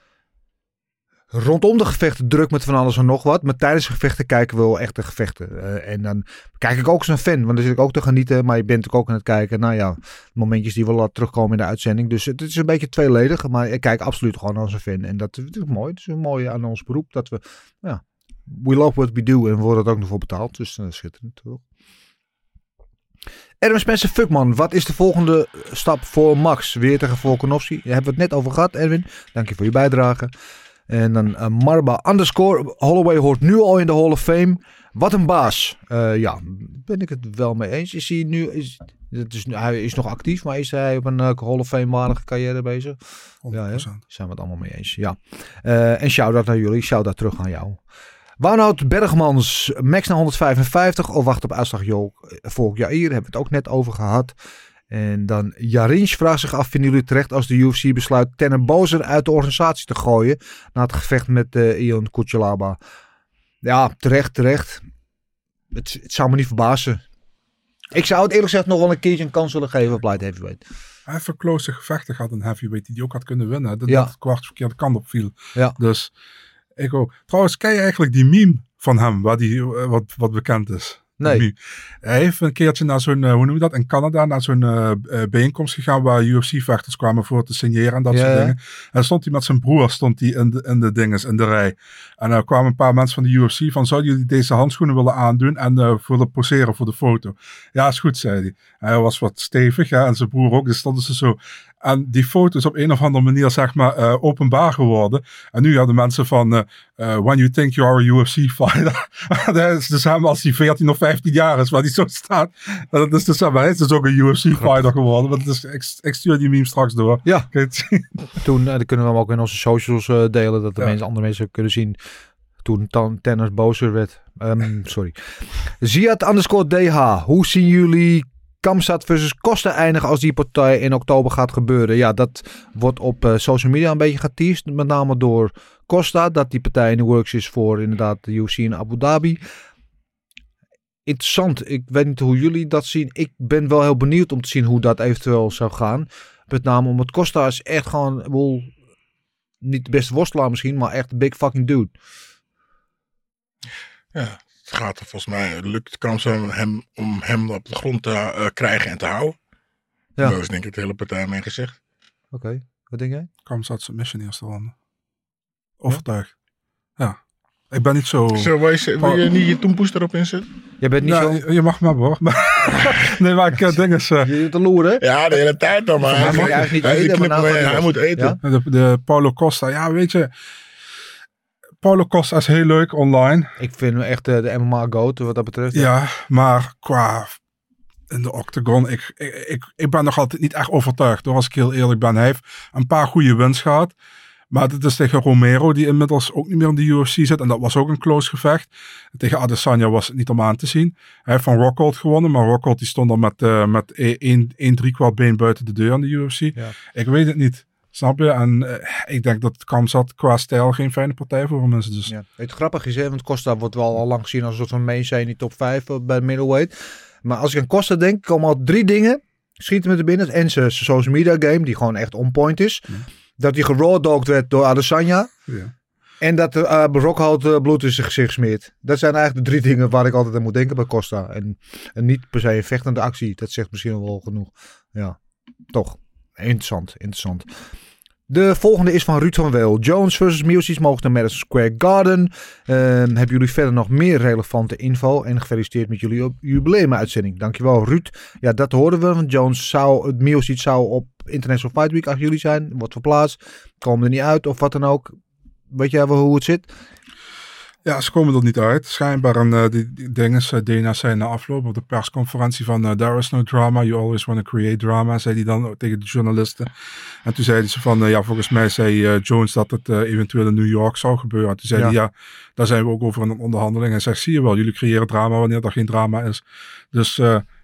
S3: rondom de gevechten druk met van alles en nog wat. Maar tijdens de gevechten kijken we wel echt de gevechten. Eh, en dan kijk ik ook als een fan, want dan zit ik ook te genieten. Maar je bent ook aan het kijken, nou ja, momentjes die we laten terugkomen in de uitzending. Dus het is een beetje tweeledig, maar ik kijk absoluut gewoon als een fan. En dat, dat is mooi. Het is een mooie aan ons beroep dat we, ja, we love what we do en worden er ook nog voor betaald. Dus dat is schitterend, toch? Erwin Spencer Fuckman, wat is de volgende stap voor Max? Weer tegen Volkanovski. Daar hebben we het net over gehad, Erwin. Dank je voor je bijdrage. En dan eh, Marba underscore. Holloway hoort nu al in de Hall of Fame. Wat een baas. Eh, ja, ben ik het wel mee eens. Is hij nu... Is, het is, nu- hij is nog actief, maar is hij op een eh, Hall of Fame-waardige carrière bezig?
S4: 100%.
S3: Ja, hè? zijn we het allemaal mee eens. Ja. Eh, en shout-out naar jullie. Shout-out terug aan jou. Wout Bergmans, max naar 155 of wacht op uitslag volk Jair. Hebben we het ook net over gehad. En dan Jarinch vraagt zich af, vinden jullie terecht als de UFC besluit Tanner Bozer uit de organisatie te gooien na het gevecht met eh Ion Kuchelaba? Ja, terecht, terecht. Het, het zou me niet verbazen. Ik zou het eerlijk gezegd nog wel een keertje een kans willen geven op Light Heavyweight.
S4: Hij heeft een close gevechten gehad in heavyweight die hij ook had kunnen winnen. Dat,
S3: Ja.
S4: kwart verkeerde kant op viel.
S3: Ja.
S4: Dus ik ook. Trouwens, ken je eigenlijk die meme van hem, waar die, eh, wat, wat bekend is? Die
S3: Nee.
S4: Hij heeft een keertje naar zo'n, eh, hoe noem je dat, in Canada, naar zo'n eh, bijeenkomst gegaan waar UFC-vechters kwamen voor te signeren en dat soort dingen. En stond hij met zijn broer stond hij in, de, in de dinges, in de rij. En er kwamen een paar mensen van de UFC van, zouden jullie deze handschoenen willen aandoen en de poseren voor de foto? Ja, is goed, zei hij. Hij was wat stevig, en zijn broer ook, dus stonden ze zo. En die foto is op een of andere manier, zeg maar, openbaar geworden. En nu hadden mensen van, when you think you are a UFC fighter. dat is dus hem als hij 14 of 15 jaar is, waar hij zo staat. En dat is dus, hij is dus ook een UFC fighter geworden. Want is, ik, ik stuur die meme straks door.
S3: Ja. Toen, dan kunnen we hem ook in onze socials eh, delen, dat de
S4: Ja.
S3: mensen, andere mensen kunnen zien. Toen Tan- Tennis bozer werd. Ehm, sorry. Ziad underscore DH. Hoe zien jullie Kamstad versus Costa eindigen als die partij in oktober gaat gebeuren? Ja, dat wordt op eh, social media een beetje geteased. Met name door Costa. Dat die partij in de works is voor inderdaad de UFC in Abu Dhabi. Interessant. Ik weet niet hoe jullie dat zien. Ik ben wel heel benieuwd om te zien hoe dat eventueel zou gaan. Met name omdat Costa is echt gewoon... Wel, niet de beste worstelaar misschien, maar echt een big fucking dude.
S5: Ja, het gaat er volgens mij, lukt Kamsa hem, om hem op de grond te eh, krijgen en te houden.
S3: Ja.
S5: Daar is denk ik de hele partij mee gezegd.
S3: Oké, wat denk jij?
S4: Kwam zat submission eerste ronde. Overtuigd. Ja. Ik ben niet zo...
S5: Zo, wil, je, wil je niet je toempoes erop inzetten?
S3: Jij bent niet
S4: Ja,
S3: zo...
S4: je- je mag maar hoor. Nee, maar ik uh, ding is... eh,
S3: Je te loeren?
S5: Ja, de hele tijd dan, maar
S3: Hij mag eigenlijk niet
S5: hij
S3: eten, maar nou hij
S5: moet eten.
S3: Ja?
S4: de, de Paulo Costa. Ja, weet je... Paulo Costa is heel leuk online.
S3: Ik vind hem echt eh, de MMA-goat wat dat betreft.
S4: Ja, maar qua in de octagon, ik, ik, ik, ik ben nog altijd niet echt overtuigd hoor, als ik heel eerlijk ben. Hij heeft een paar goede wins gehad. Maar het is tegen Romero, die inmiddels ook niet meer in de UFC zit. En dat was ook een close gevecht. Tegen Adesanya was het niet om aan te zien. Hij heeft van Rockhold gewonnen. Maar Rockhold die stond dan met, eh met 1 3 kwart been buiten de deur in de UFC.
S3: Ja.
S4: Ik weet het niet. Snap je? En eh, ik denk dat Kamzat qua stijl geen fijne partij voor hem is. Dus
S3: Ja. Het grappige is, hè, want Costa wordt wel al lang gezien als een soort van in die top 5 bij de middleweight. Maar als ik aan Costa denk, komen al drie dingen schieten me te binnen. En zijn zijn social media game, die gewoon echt on point is. Dat hij gerawdogged werd door Adesanya.
S4: ja.
S3: En dat er uh, uh, bloed in zijn gezicht smeert. Dat zijn eigenlijk de drie dingen waar ik altijd aan moet denken bij Costa. En, en niet per se een vechtende actie. Dat zegt misschien wel genoeg. Ja, toch. Interessant, interessant. De volgende is van Ruud van Weel. Jones versus Miocic mogen naar Madison Square Garden. Ehm, hebben jullie verder nog meer relevante info? En gefeliciteerd met jullie jubileumuitzending. Dankjewel Ruud. Ja, dat hoorden we. Want Jones zou, het zou op International Fight Week 8 juli zijn. Wordt verplaatst. Komen er niet uit of wat dan ook. Weet jij wel hoe het zit?
S4: Ja, ze komen er niet uit. Schijnbaar een uh, die, die dingen, uh, Dana zei na afloop op de persconferentie van uh, there is no drama, you always want to create drama, zei hij dan tegen de journalisten. En toen zeiden ze van, ja, volgens mij zei Jones dat het eventueel in New York zou gebeuren. En toen zei ja. hij, ja, daar zijn we ook over in een onderhandeling. En zegt, zie je wel, jullie creëren drama wanneer er geen drama is. Dus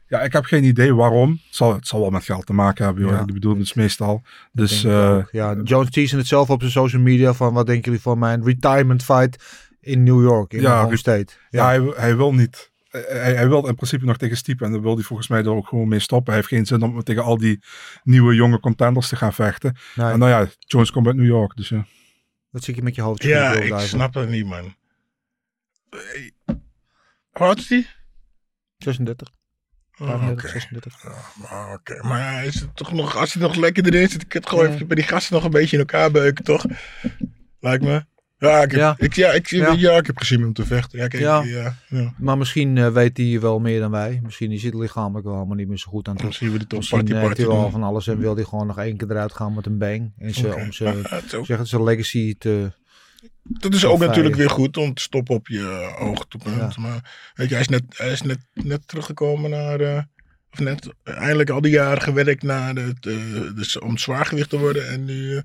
S4: ja, ik heb geen idee waarom. Het zal, het zal wel met geld te maken hebben, joh. Ja. Ik bedoel, het is meestal. Dus,
S3: ja, Jones teasde het zelf op zijn social media van, wat denken jullie van mijn retirement fight in New York, in ja, state.
S4: Ja, ja hij, hij, wil niet. Hij, hij, wil in principe nog tegen Stipe en dan wil hij volgens mij er ook gewoon mee stoppen. Hij heeft geen zin om tegen al die nieuwe jonge contenders te gaan vechten. Nee. En nou ja, Jones komt uit New York, dus ja.
S3: Wat zit je met je hoofd?
S5: Ja, ik snap het niet, man. Hoe oud is die?
S3: 36.
S5: Oh, Oké, okay. okay. maar is het toch nog, als hij nog lekker erin zit, ik het gewoon ja. even bij die gasten nog een beetje in elkaar beuken, toch? Lijkt me. Ja, ik heb, ja. Ik, ja, ik, ja. ja, ik heb gezien om te vechten. Ja, kijk, ja. Ja, ja.
S3: Maar misschien uh, weet hij wel meer dan wij. Misschien is het lichamelijk wel helemaal niet meer zo goed aan toe.
S5: Misschien, we
S3: misschien
S5: party, party
S3: heeft hij wel van alles en wil hij gewoon nog één keer eruit gaan met een bang. En ze, okay. om ze, zeggen, zijn legacy te...
S5: Dat is ook natuurlijk weer goed om te stoppen op je hoogtepunt. Maar weet je, hij is net, hij is net, net teruggekomen naar... Uh, net eindelijk al die jaren gewerkt naar de, de, dus om zwaargewicht te worden en nu uh,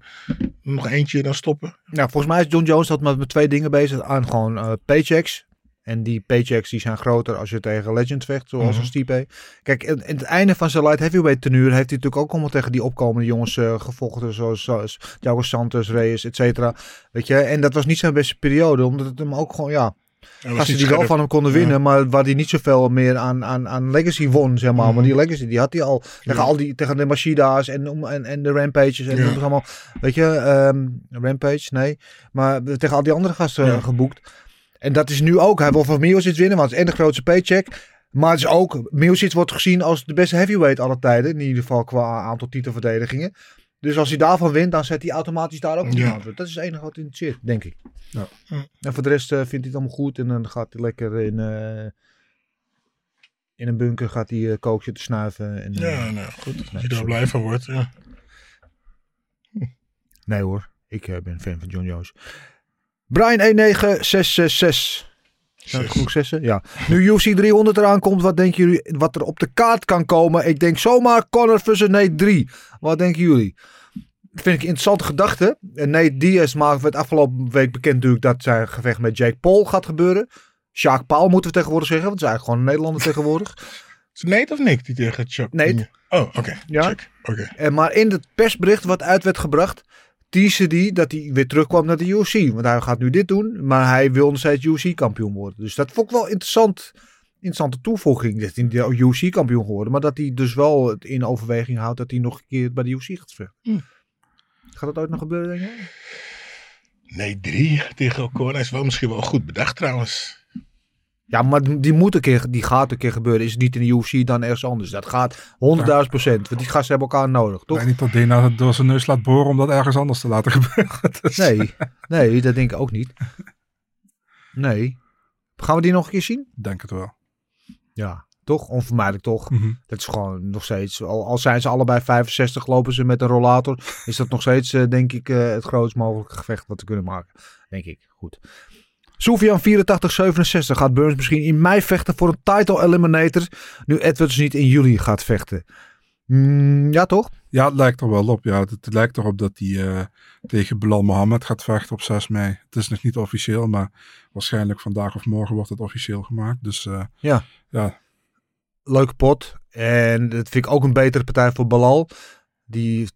S5: nog eentje dan stoppen.
S3: Ja, volgens mij is John Jones dat met, met twee dingen bezig aan gewoon uh, paychecks. En die paychecks die zijn groter als je tegen Legend vecht, zoals mm-hmm. een Stipe. Kijk, in het einde van zijn light heavyweight tenue heeft hij natuurlijk ook allemaal tegen die opkomende jongens gevochten, zoals, zoals Santos, Reyes, et cetera. Weet je, en dat was niet zijn beste periode, omdat het hem ook gewoon, ja, Gasten die wel van hem konden winnen, ja. maar waar hij niet zoveel meer aan, aan, aan legacy won, zeg maar. Mm. Maar die legacy, die had hij al tegen, al die, tegen de Machida's en, en, en de Rampages en dat allemaal. Weet je, um, Rampage, nee. Maar tegen al die andere gasten geboekt. En dat is nu ook. Hij wil van Miocic winnen, want het is en de grootste paycheck. Maar het is ook, Miocic wordt gezien als de beste heavyweight aller tijden. In ieder geval qua aantal titelverdedigingen. Dus als hij daarvan wint, dan zet hij automatisch daar ook ja. aan. Dat is het enige wat interesseert, denk ik. Ja. En voor de rest uh, vindt hij het allemaal goed. En dan gaat hij lekker in, uh, in een bunker gaat hij uh, kookje te snuiven. En,
S5: ja, nou goed. Als je daar blij van wordt, ja.
S3: Nee hoor, ik ben fan van John Jones. Brian 19666. Zijn het genoeg zessen? Ja. Nu UFC 300 eraan komt, wat denken jullie wat er op de kaart kan komen? Ik denk zomaar Conor versus Nate 3. Wat denken jullie? Dat vind ik een interessante gedachte. En Nate Diaz maakt werd afgelopen week bekend natuurlijk dat zijn gevecht met Jake Paul gaat gebeuren. Jacques Paul moeten we tegenwoordig zeggen, want het is eigenlijk gewoon een Nederlander tegenwoordig.
S5: Is het Nate of Nick die tegen Chuck?
S3: Nate.
S5: Oh, oké. Okay.
S3: Ja.
S5: Check. Okay.
S3: En maar in het persbericht wat uit werd gebracht, teasen die dat hij weer terugkwam naar de UFC. Want hij gaat nu dit doen, maar hij wil nog steeds UFC-kampioen worden. Dus dat vond ik wel interessant, interessante toevoeging. Dat hij niet UFC-kampioen geworden, maar dat hij dus wel in overweging houdt dat hij nog een keer bij de UFC gaat vechten. Hm. Gaat dat ooit nog gebeuren, denk je?
S5: Nee, drie tegen Ocon. Hij is wel misschien wel goed bedacht trouwens.
S3: Ja, maar die moet een keer, die gaat een keer gebeuren. Is het niet in de UFC dan ergens anders? Dat gaat 100.000 procent. Want die gasten hebben elkaar nodig, toch?
S4: weet niet dat Dana het door zijn neus laat boren om dat ergens anders te laten gebeuren. Dus-
S3: Nee, nee, dat denk ik ook niet. Nee. Gaan we die nog een keer zien?
S4: Denk het wel.
S3: Ja, toch? Onvermijdelijk toch?
S4: Mhm.
S3: Dat is gewoon nog steeds, al, al zijn ze allebei 65, lopen ze met een rollator, is dat nog steeds, eh, denk ik, eh, het grootst mogelijke gevecht wat we kunnen maken. Denk ik. Goed. Soufian 84-67 gaat Burns misschien in mei vechten voor een title eliminator, nu Edwards niet in juli gaat vechten. Mm, ja, toch?
S4: Ja, het lijkt er wel op. Ja, het, het lijkt erop dat hij eh, tegen Bilal Mohammed gaat vechten op 6 mei. Het is nog niet officieel, maar waarschijnlijk vandaag of morgen wordt het officieel gemaakt. Dus eh,
S3: Ja.
S4: ja,
S3: Leuke pot. En dat vind ik ook een betere partij voor Balal, die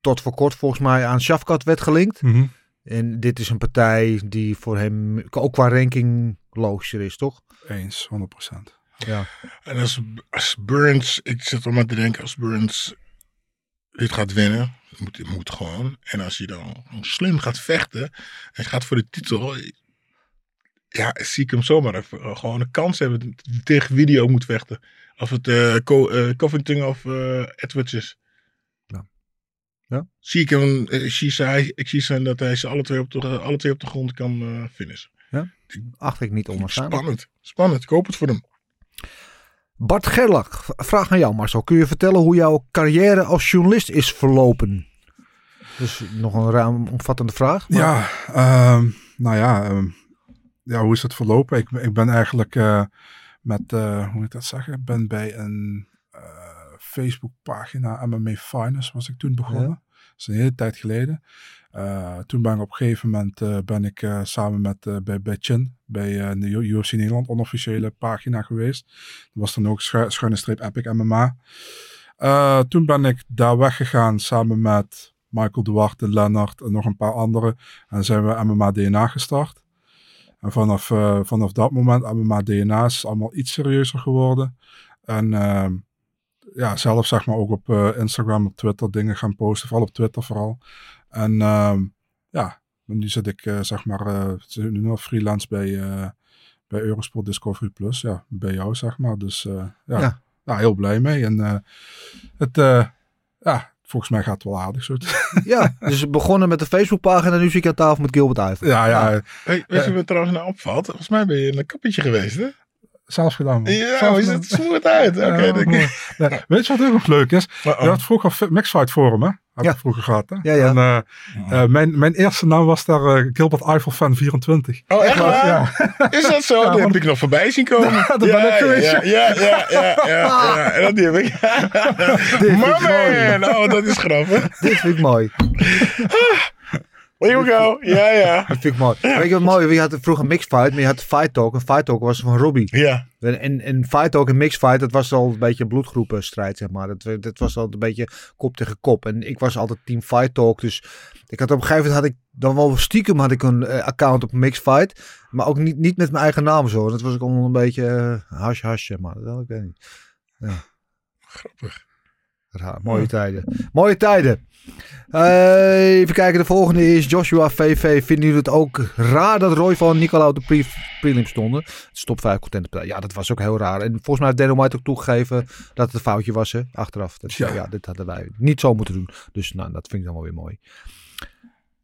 S3: tot voor kort volgens mij aan Shafkat werd gelinkt.
S4: mhm.
S3: En dit is een partij die voor hem ook qua ranking logischer is, toch?
S4: eens, 100%.
S3: Ja.
S5: En als, als Burns, ik zit er maar te denken, als Burns dit gaat winnen, moet, moet gewoon. En als hij dan slim gaat vechten en gaat voor de titel, ja, zie ik hem zomaar even, eh, gewoon een kans hebben tegen video moet vechten. Of het eh Co- eh, Covington of Edwards is.
S3: Ja. Ja.
S5: Zie ik hem, eh, ik zie, zij, ik zie zijn dat hij ze alle twee op de, alle twee op de grond kan eh finishen.
S3: Acht ik niet onwaarschijnlijk.
S5: Spannend, spannend. Ik hoop het voor hem.
S3: Bart Gerlach, vraag aan jou Marcel. Kun je vertellen hoe jouw carrière als journalist is verlopen? Dus nog een ruim omvattende vraag. maar-
S4: Ja, ehm, nou ja, ehm, ja, hoe is het verlopen? Ik, ik ben eigenlijk eh, met, eh, hoe moet ik dat zeggen? Ik ben bij een Facebookpagina MMA Finance was ik toen begonnen. Dat is een hele tijd geleden. Eh, toen ben ik op een gegeven moment eh, ben ik eh, samen met bij, bij Chin, bij de UFC Nederland, onofficiële pagina geweest. Dat was dan ook schu- schuine streep Epic MMA. Toen ben ik daar weggegaan samen met Michael Duarte, Lennart en nog een paar anderen. En zijn we MMA DNA gestart. En vanaf, vanaf dat moment, MMA DNA is allemaal iets serieuzer geworden. En ehm, ja, zelf zeg maar ook op eh, Instagram, op Twitter dingen gaan posten. Vooral op Twitter vooral. En ehm, ja, nu zit ik eh, zeg maar, eh, zit nu nog freelance bij, eh, bij Eurosport Discovery Plus. Ja, bij jou zeg maar. Dus eh, ja,
S3: Ja.
S4: ja. heel blij mee. En eh, het, eh, ja, volgens mij gaat het wel aardig zo.
S3: Ja, dus we begonnen met de Facebookpagina en nu zit ik aan tafel met Gilbert Eiffel.
S4: ja, ja,
S5: Hey, weet je wat trouwens nou opvalt? Volgens mij ben je in een kappertje geweest, hè?
S4: Zelf gedaan. man.
S5: Ja,
S4: Zelf
S5: hoe
S4: gedaan.
S5: ziet het smooth uit? Oké,
S4: Ja,
S5: denk
S4: mooi.
S5: ik.
S4: Nee, weet je wat ook nog leuk is?
S5: Uh-oh.
S4: Je had vroeger Fi- Mixfight Forum, hè? Heb
S3: Ja.
S4: ik vroeger gehad, hè?
S3: Ja, ja.
S4: En, eh, eh, mijn, mijn eerste naam was daar eh, Gilbert Eiffel fan 24.
S5: Oh, echt waar?
S4: Ja.
S5: Is dat zo? die heb ik nog voorbij zien komen.
S4: daar ben
S5: ja,
S4: ik geweest,
S5: Ja, ja, ja, ja, ja, ja. En dat die heb ik.
S3: Dit vind
S5: Maar
S3: ik mooi.
S5: man, oh, dat is grappig.
S3: Dit vind ik mooi.
S5: Here we go. Ja, ja.
S3: Dat vind ik mooi. Weet je wat mooi? Je had vroeger Mixed Fight, maar je had Fight Talk. En Fight Talk was van Robbie.
S5: Ja.
S3: En, en, Fight Talk en Mixed Fight, dat was al een beetje bloedgroepenstrijd, zeg maar. Dat, dat was al een beetje kop tegen kop. En ik was altijd team Fight Talk, dus ik had op een gegeven moment had ik dan wel stiekem had ik een eh, account op Mixed Fight, maar ook niet, niet met mijn eigen naam zo. Dat was ook allemaal een beetje eh, hash hash, zeg maar. Dat ik weet niet.
S5: Grappig.
S3: Raar. Mooie tijden. Mooie tijden. Eh, even kijken, de volgende is Joshua VV. Vinden jullie het ook raar dat Roy van Nicolau de pre prelim stonden? Het is top 5 content. Ja, dat was ook heel raar. En volgens mij heeft Dana White ook toegegeven dat het een foutje was hè, achteraf. Dat, ja.
S4: Ja.
S3: dit hadden wij niet zo moeten doen. Dus nou, dat vind ik dan wel weer mooi.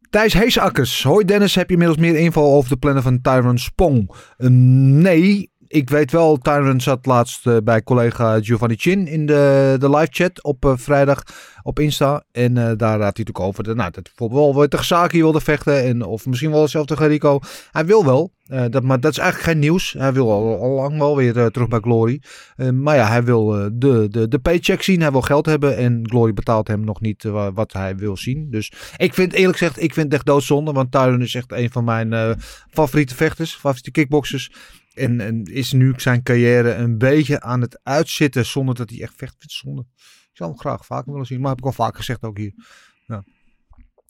S3: Thijs Heesakkers. Hoi Dennis, heb je inmiddels meer info over de plannen van Tyron Spong? Eh, nee, ik weet wel, Tyron zat laatst eh, bij collega Giovanni Chin in de, de live chat op eh, vrijdag op Insta. En eh, daar had hij natuurlijk over nou, dat bijvoorbeeld wel tegen Saki wilde vechten. En, of misschien wel zelf tegen Rico. Hij wil wel, dat, maar dat is eigenlijk geen nieuws. Hij wil al, lang wel weer terug bij Glory. Maar ja, hij wil de, de, de paycheck zien. Hij wil geld hebben. En Glory betaalt hem nog niet wa- wat hij wil zien. Dus ik vind eerlijk gezegd, ik vind het echt doodzonde. Want Tyron is echt een van mijn favoriete vechters. Favoriete kickboxers. En, en is nu zijn carrière een beetje aan het uitzitten. Zonder dat hij echt vecht. Ik zou hem graag vaker willen zien. Maar heb ik al vaak gezegd ook hier. Ja.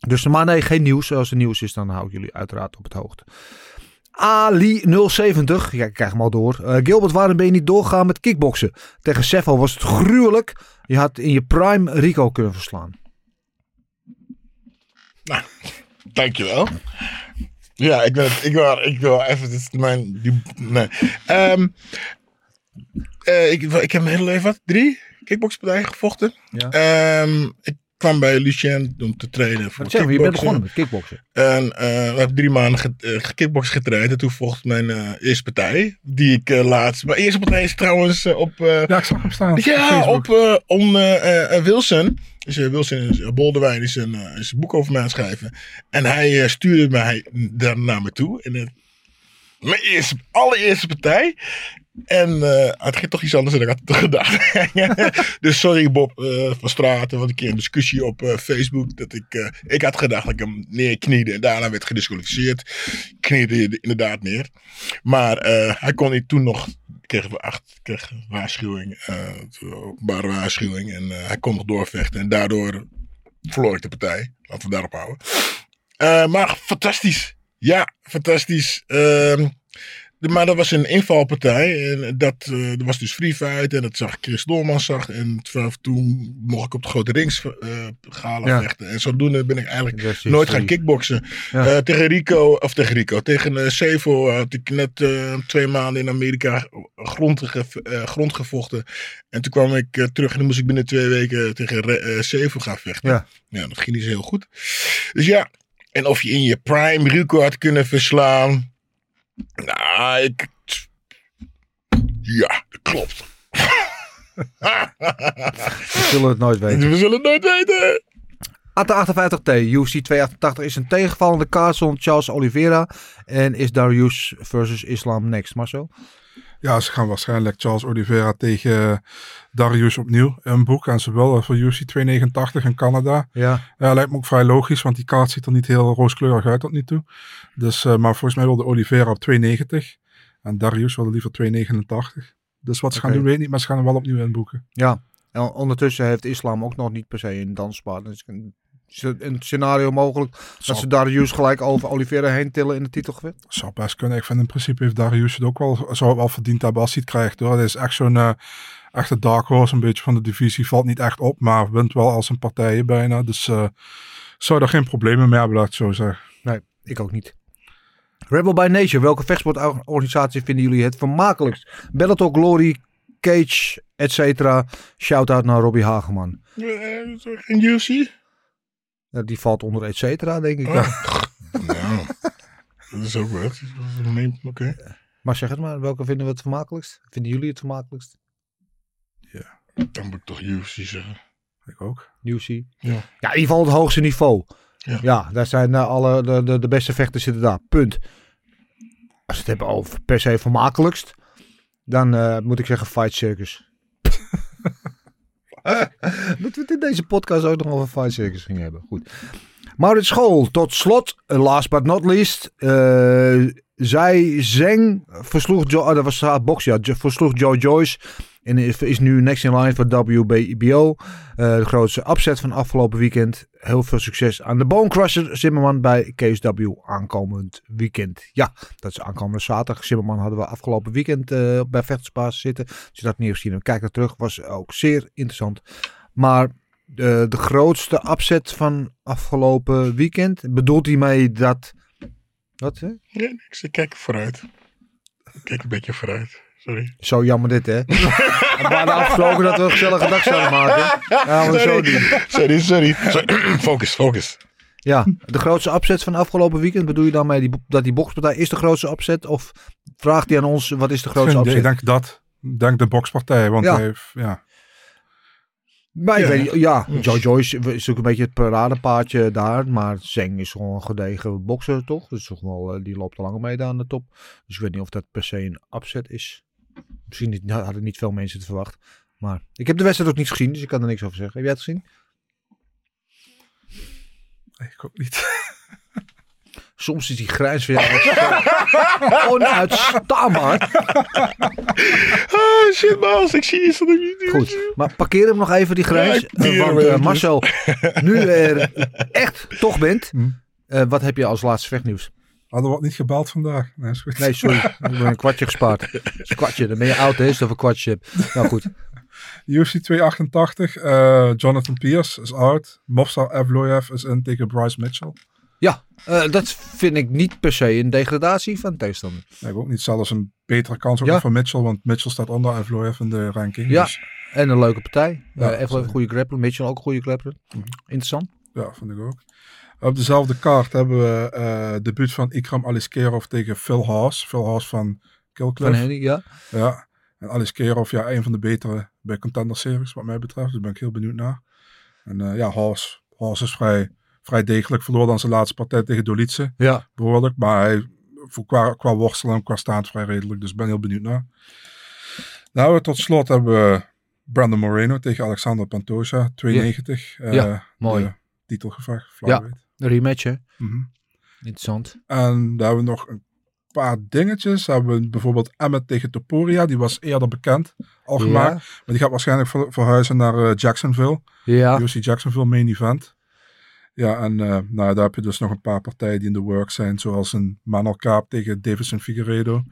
S3: Dus maar nee, geen nieuws. Als er nieuws is, dan hou ik jullie uiteraard op het hoogte. Ali070. Ja, ik krijg hem al door. Eh, Gilbert, waarom ben je niet doorgegaan met kickboksen? Tegen Sefo was het gruwelijk. Je had in je prime Rico kunnen verslaan.
S5: Dankjewel. Ja, ik, het, ik, wil, ik wil even. Dit is mijn. Die, nee. Ehm, eh, ik, ik heb mijn hele leven wat? Drie kickboxpartijen gevochten.
S3: Ja.
S5: Ehm, ik kwam bij Lucien om te trainen voor
S3: Wat zeg je bent begonnen met kickboksen.
S5: En eh we hebben drie maanden ge eh, getraind. En toen volgde mijn eh, eerste partij. Die ik eh, laatst. Mijn eerste partij is trouwens eh, op. eh,
S4: Ja, ik zag hem staan.
S5: ja, op eh, om eh, eh, Wilson. Dus eh, Wilson is, uh, Boldewijn is een, eh, is een boek over mij aan het schrijven. En hij eh, stuurde mij daar naar me toe. En, eh, mijn eerste, allereerste partij. En eh, het ging toch iets anders dan ik had gedacht. dus sorry Bob eh, van Straten. Want een keer een discussie op eh, Facebook. Dat ik, ik had gedacht dat ik hem neerkniede. En daarna werd gedisqualificeerd. Kniede inderdaad neer. Maar hij kon niet toen nog kregen we acht, kreeg waarschuwing, openbare waarschuwing. En hij kon nog doorvechten. En daardoor verloor ik de partij. Laten we daarop houden. Maar fantastisch. Ja, fantastisch. Ehm, maar dat was een invalpartij. En dat, eh, was dus free fight. En dat zag Chris Doorman zag. En vanaf toen mocht ik op de grote rings eh gala
S3: Ja.
S5: vechten. En zodoende ben ik eigenlijk nooit gaan kickboksen.
S3: Ja.
S5: Eh, tegen Rico, of tegen Rico, tegen Sevo had ik net twee maanden in Amerika grond, ge- grond gevochten. En toen kwam ik terug en dan moest ik binnen twee weken tegen Sevo gaan vechten.
S3: Ja.
S5: ja, dat ging niet zo heel goed. Dus ja, en of je in je prime Rico had kunnen verslaan. Nou, ik... Ja, dat klopt.
S3: We zullen het nooit weten.
S5: We zullen het nooit weten.
S3: AT58T, UFC 288 is een tegenvallende kaart zonder Charles Oliveira. En is Darius versus Islam next, Marcel?
S4: Ja, ze gaan waarschijnlijk Charles Oliveira tegen Darius opnieuw een boek. En ze wel voor UFC 289 in Canada.
S3: Ja.
S4: Ja, lijkt me ook vrij logisch, want die kaart ziet er niet heel rooskleurig uit tot nu toe. Dus, eh, maar volgens mij wilde Oliveira op 290 en Darius wilde liever 289. Dus wat ze gaan doen weet ik niet, maar ze gaan hem wel opnieuw inboeken.
S3: Ja. En ondertussen heeft Islam ook nog niet per se een danspaard. Dus een, een scenario mogelijk dat
S4: Zal-
S3: ze Darius gelijk over Oliveira heen tillen in de titelgevecht.
S4: Zou best kunnen. Ik vind in principe heeft Darius het ook wel, zou het wel verdiend hebben als hij het krijgt. Hoor. Het is echt zo'n eh echte dark horse, een beetje van de divisie. Valt niet echt op, maar wint wel als een partijen bijna. Dus eh zou daar geen problemen mee hebben, laat ik het zo zeggen.
S3: Nee, ik ook niet. Rebel by Nature, welke vechtsportorganisatie vinden jullie het vermakelijkst? Bellator, Glory, Cage, etc. Shout-out naar Robbie Hageman.
S5: Eh, Geen UFC?
S3: Ja, die valt onder et cetera, denk ik.
S5: Oh.
S3: Ja.
S5: Nou, dat is ook wat. Oké.
S3: Maar zeg het maar, welke vinden we het vermakelijkst? Vinden jullie het vermakelijkst?
S5: Dan moet ik toch UFC zeggen.
S4: Ik ook.
S3: UFC?
S5: Ja.
S3: Ja, in ieder geval het hoogste niveau.
S5: Ja.
S3: Ja, daar zijn eh, alle, de, de, de beste vechters zitten daar. Punt. Als we het hebben over per se vermakelijkst, dan eh, moet ik zeggen Fight Circus. Dat we het in deze podcast ook nog over Fight Circus gingen hebben. Goed. Maurits School, tot slot, eh, last but not least. eh, zij Zeng versloeg, jo oh, dat was haar box, versloeg Joe Joyce. En is nu next in line voor WBO. Eh, de grootste upset van afgelopen weekend. Heel veel succes aan de Bone Crusher Zimmerman bij KSW aankomend weekend. Ja, dat is aankomende zaterdag. Zimmerman hadden we afgelopen weekend eh, bij Vechtersbaas zitten. Als je dat niet hebt gezien, kijk er terug. Was ook zeer interessant. Maar de, de grootste upset van afgelopen weekend. Bedoelt hij mee dat... Wat?
S5: Niks. Ik kijk vooruit. Ik kijk een beetje vooruit. Sorry.
S3: Zo jammer dit, hè? We hadden afgesproken dat we een gezellige dag zouden maken. Ja, maar zo
S5: Sorry.
S3: doen.
S5: Sorry, sorry. Sorry. Focus, focus.
S3: Ja, de grootste upset van afgelopen weekend. Bedoel je dan mee die, dat die bokspartij is de grootste upset? Of vraagt hij aan ons wat is de grootste upset?
S4: Ik denk dat. Ik denk de bokspartij. Want
S3: Ja.
S4: hij heeft, ja.
S3: Maar
S5: Ja.
S3: weet ja, Joe Joyce is natuurlijk een beetje het paradepaardje daar. Maar Zeng is gewoon een gedegen bokser, toch? Dus toch wel, eh, die loopt al langer mee daar aan de top. Dus ik weet niet of dat per se een upset is. Misschien niet, nou, hadden niet veel mensen het verwacht. Maar ik heb de wedstrijd ook niet gezien, dus ik kan er niks over zeggen. Heb jij het gezien?
S4: Nee, ik ook niet.
S3: Soms is die van echt zo onuitstaanbaar.
S5: Ah, shit, man. Ik zie iets dat ik niet
S3: Goed, maar parkeer hem nog even die grijns.
S5: Ja,
S3: Eh, want eh. Marcel, nu er echt toch bent,
S4: Hm.
S3: eh, wat heb je als laatste vechtnieuws?
S4: Hadden we wat niet gebeld vandaag? Nee, is goed.
S3: Nee, sorry. Ik een kwartje gespaard. Een kwartje. Dan ben je oud? Is dat een kwartje. Nou goed.
S4: UFC 288. eh, Jonathan Pierce is out. Mofsar Evloev is in tegen Bryce Mitchell.
S3: Ja, eh, dat vind ik niet per se een degradatie van tegenstander.
S4: Nee, ik ook niet. Zelfs een betere kans ook
S3: Ja.
S4: voor Mitchell. Want Mitchell staat onder Floyd in de ranking.
S3: Ja,
S4: Dus,
S3: en een leuke partij.
S4: Ja,
S3: echt wel een goede grappler. Mitchell ook een goede grappler.
S4: Mhm.
S3: Interessant.
S4: ja, vind ik ook. Op dezelfde kaart hebben we eh debuut van Ikram Aliskerov tegen Phil Haas. Phil Haas van Killcliff.
S3: Van Henry, ja.
S4: Ja, en Aliskerov, ja, een van de betere bij Contender Series wat mij betreft. Dus daar ben ik heel benieuwd naar. En eh, ja, Haas, Haas is vrij, vrij degelijk. Verloor dan zijn laatste partij tegen Dolice.
S3: Ja.
S4: Behoorlijk. Maar hij, voor, qua, qua worstelen en qua staand vrij redelijk. Dus ik ben heel benieuwd naar. Nou, tot slot hebben we Brandon Moreno tegen Alexander Pantoja. 290. eh,
S3: Ja, mooi.
S4: de Titelgevecht. flyweight.
S3: Een rematch, hè?
S4: Mhm.
S3: Interessant.
S4: En daar hebben we nog een paar dingetjes. Hebben we bijvoorbeeld Emmet tegen Topuria. Die was eerder bekend. Al gemaakt. Maar die gaat waarschijnlijk ver- verhuizen naar eh, Jacksonville.
S3: Ja.
S4: UFC Jacksonville main event. Ja, en eh, nou, daar heb je dus nog een paar partijen die in de work zijn. Zoals een Manel Kaap tegen Davison Figueiredo.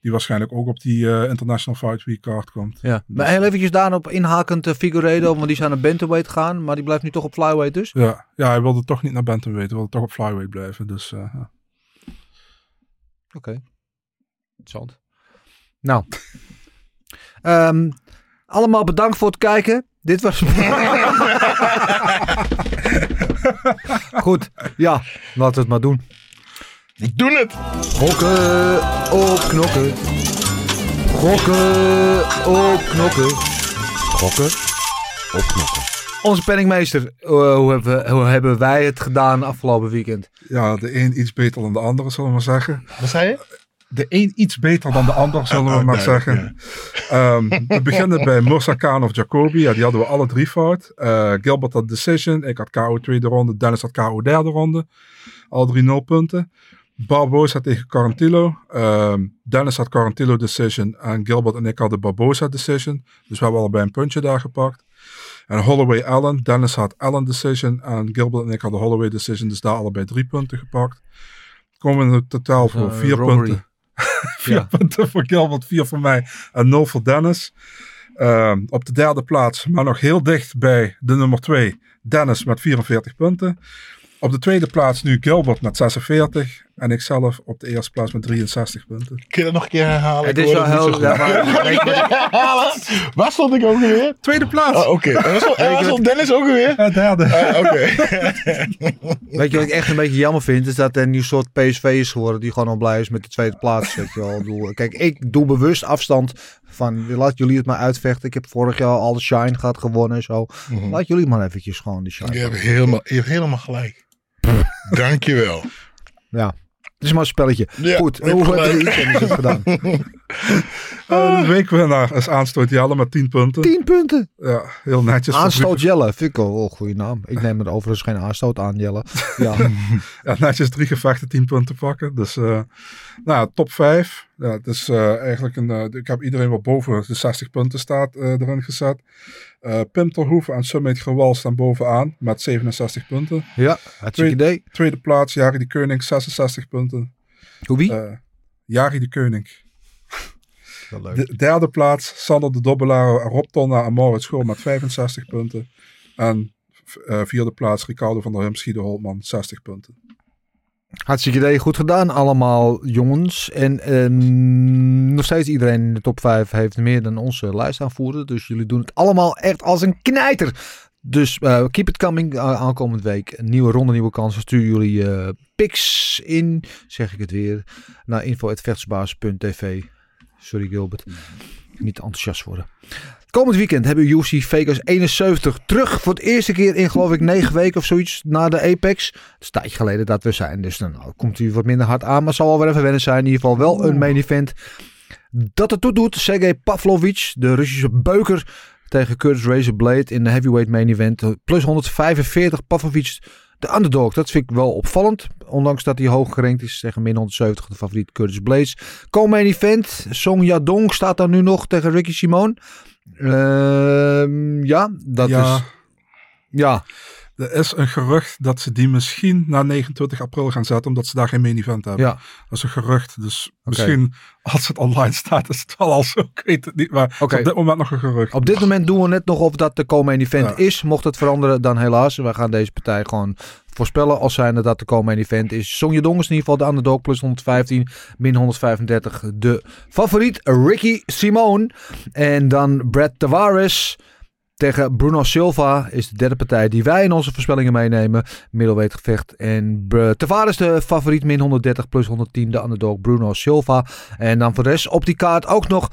S4: Die waarschijnlijk ook op die eh, International Fight Week card komt.
S3: Ja. Maar heel eventjes daarop inhakend uh, Figueiredo, want die zou naar bantamweight gaan, maar die blijft nu toch op flyweight dus.
S4: Ja, ja hij wilde toch niet naar bantamweight. Hij wilde toch op flyweight blijven. Dus eh, ja.
S3: Oké. Interessant. Nou. Ehm, allemaal bedankt voor het kijken. Dit was... Goed. Ja, laten we het maar doen.
S5: We doen het!
S3: Gokken op knokken. Gokken op knokken. Gokken op knokken. Onze penningmeester, eh, hoe, hebben we, hoe hebben wij het gedaan afgelopen weekend?
S4: ja, de een iets beter dan de andere, zullen we maar zeggen.
S5: Wat zei je?
S4: De een iets beter dan de ander, zullen we
S5: Oh,
S4: maar
S5: duidelijk,
S4: zeggen. Ehm, we beginnen bij Mursa Khan of Jacobi. Ja, die hadden we alle drie fout. Eh, Gilbert had decision. Ik had KO tweede ronde. Dennis had KO derde ronde. Alle drie nul punten. Barbosa tegen Carantillo. Ehm, Dennis had Carantillo decision. En Gilbert en ik hadden Barbosa decision. Dus we hebben allebei een puntje daar gepakt. En Holloway Allen. Dennis had Allen decision. En Gilbert en ik hadden Holloway decision. Dus daar allebei drie punten gepakt. Komen we in totaal voor
S3: Eh,
S4: vier
S3: robbery.
S4: punten. Vier
S3: Ja.
S4: punten voor Gilbert, vier voor mij en nul voor Dennis. Ehm, op de derde plaats, maar nog heel dicht bij de nummer twee, Dennis met 44 punten. Op de tweede plaats nu Gilbert met 46 en ikzelf op de eerste plaats met 63 punten.
S5: Kun je dat nog een keer herhalen?
S3: Het
S5: Ik
S3: is wel heel... Ja, maar?
S5: Waar stond ik ook weer?
S4: Tweede plaats!
S5: Oh, oké. En waar stond- en waar stond Dennis ook weer?
S4: Eh, derde.
S5: Ah, Oké.
S3: Weet je wat ik echt een beetje jammer vind? Is dat er een nieuw soort PSV is geworden die gewoon al blij is met de tweede plaats. Weet je wel. Ik bedoel, Kijk, ik doe bewust afstand van laat jullie het maar uitvechten. Ik heb vorig jaar al de Shine gehad gewonnen en zo. Laat jullie maar eventjes gewoon die Shine.
S5: Mhm. Je hebt helemaal, je hebt helemaal gelijk. Dankjewel.
S3: Ja. Het is maar een spelletje.
S5: Ja,
S3: Goed,
S5: je
S3: hoe hebben
S5: gelijk.
S3: we het weekend gedaan?
S4: Eh, de weekwinnaar is Aanstoot Jelle met 10 punten.
S3: 10 punten.
S4: Ja, heel netjes.
S3: Aanstoot Jelle. Vind ik wel een goede naam. Ik neem er overigens geen aanstoot aan Jelle. Ja.
S4: Ja, netjes drie gevechten, 10 punten pakken. Dus, eh, nou, top 5. Ja, het is eh, eigenlijk een. ik heb iedereen wat boven de 60 punten staat eh, erin gezet. Eh Pim Terhoeven en Summit Gewal staan bovenaan met 67 punten.
S3: ja, hartstikke idee.
S4: Tweede plaats, Jari de Keuning, 66 punten.
S3: Hoe wie?
S4: Eh Jari de Keuning.
S3: Leuk.
S4: De derde plaats, Sander de Dobbelaar, Rob Tonna en Maurits School met 65 punten. En eh, vierde plaats, Ricardo van der Hum, Schiede Holtman, 60 punten.
S3: Hartstikke idee, goed gedaan allemaal jongens. En ehm, nog steeds iedereen in de top 5 heeft meer dan onze lijstaanvoerder. Dus jullie doen het allemaal echt als een knijter. Dus eh, keep it coming uh, aankomende week. Een nieuwe ronde, nieuwe kansen. Stuur jullie eh pics in, zeg ik het weer, naar info.vechtsbaas.tv. Sorry Gilbert, niet enthousiast worden. Komend weekend hebben we UFC Vegas 71 terug. Voor het eerste keer in geloof ik negen weken of zoiets na de Apex. Het is een tijdje geleden dat we zijn. Dus dan nou, komt hij wat minder hard aan. Maar zal wel weer even wennen zijn. In ieder geval wel een main event. Dat het toe doet. Sergej Pavlovic, de Russische beuker. Tegen Curtis Razorblade in de heavyweight main event. Plus 145 Pavlovic. De underdog, dat vind ik wel opvallend. Ondanks dat hij hoog gerankt is tegen min 170 de favoriet Curtis Blades. Co-main event. Song Yadong staat daar nu nog tegen Ricky Simone. Ehm, ja, dat
S4: Ja.
S3: is... Ja,
S4: Er is een gerucht dat ze die misschien na 29 april gaan zetten, omdat ze daar geen main event hebben.
S3: Ja.
S4: Dat is een gerucht. Dus misschien als het online staat, is het wel al zo. Ik weet het niet. Maar op dit moment nog een gerucht.
S3: Op dit moment doen we net nog of dat de komen event
S4: Ja.
S3: is. Mocht het veranderen, dan helaas. Wij gaan deze partij gewoon voorspellen als zijnde dat de komen event is. Song Yadong is in ieder geval de underdog plus 115, min 135 de favoriet. Ricky Simone en dan Brad Tavares tegen Bruno Silva is de derde partij die wij in onze voorspellingen meenemen. Middleweight gevecht. En Tavares de favoriet min 130 plus 110 de underdog Bruno Silva. En dan voor de rest op die kaart ook nog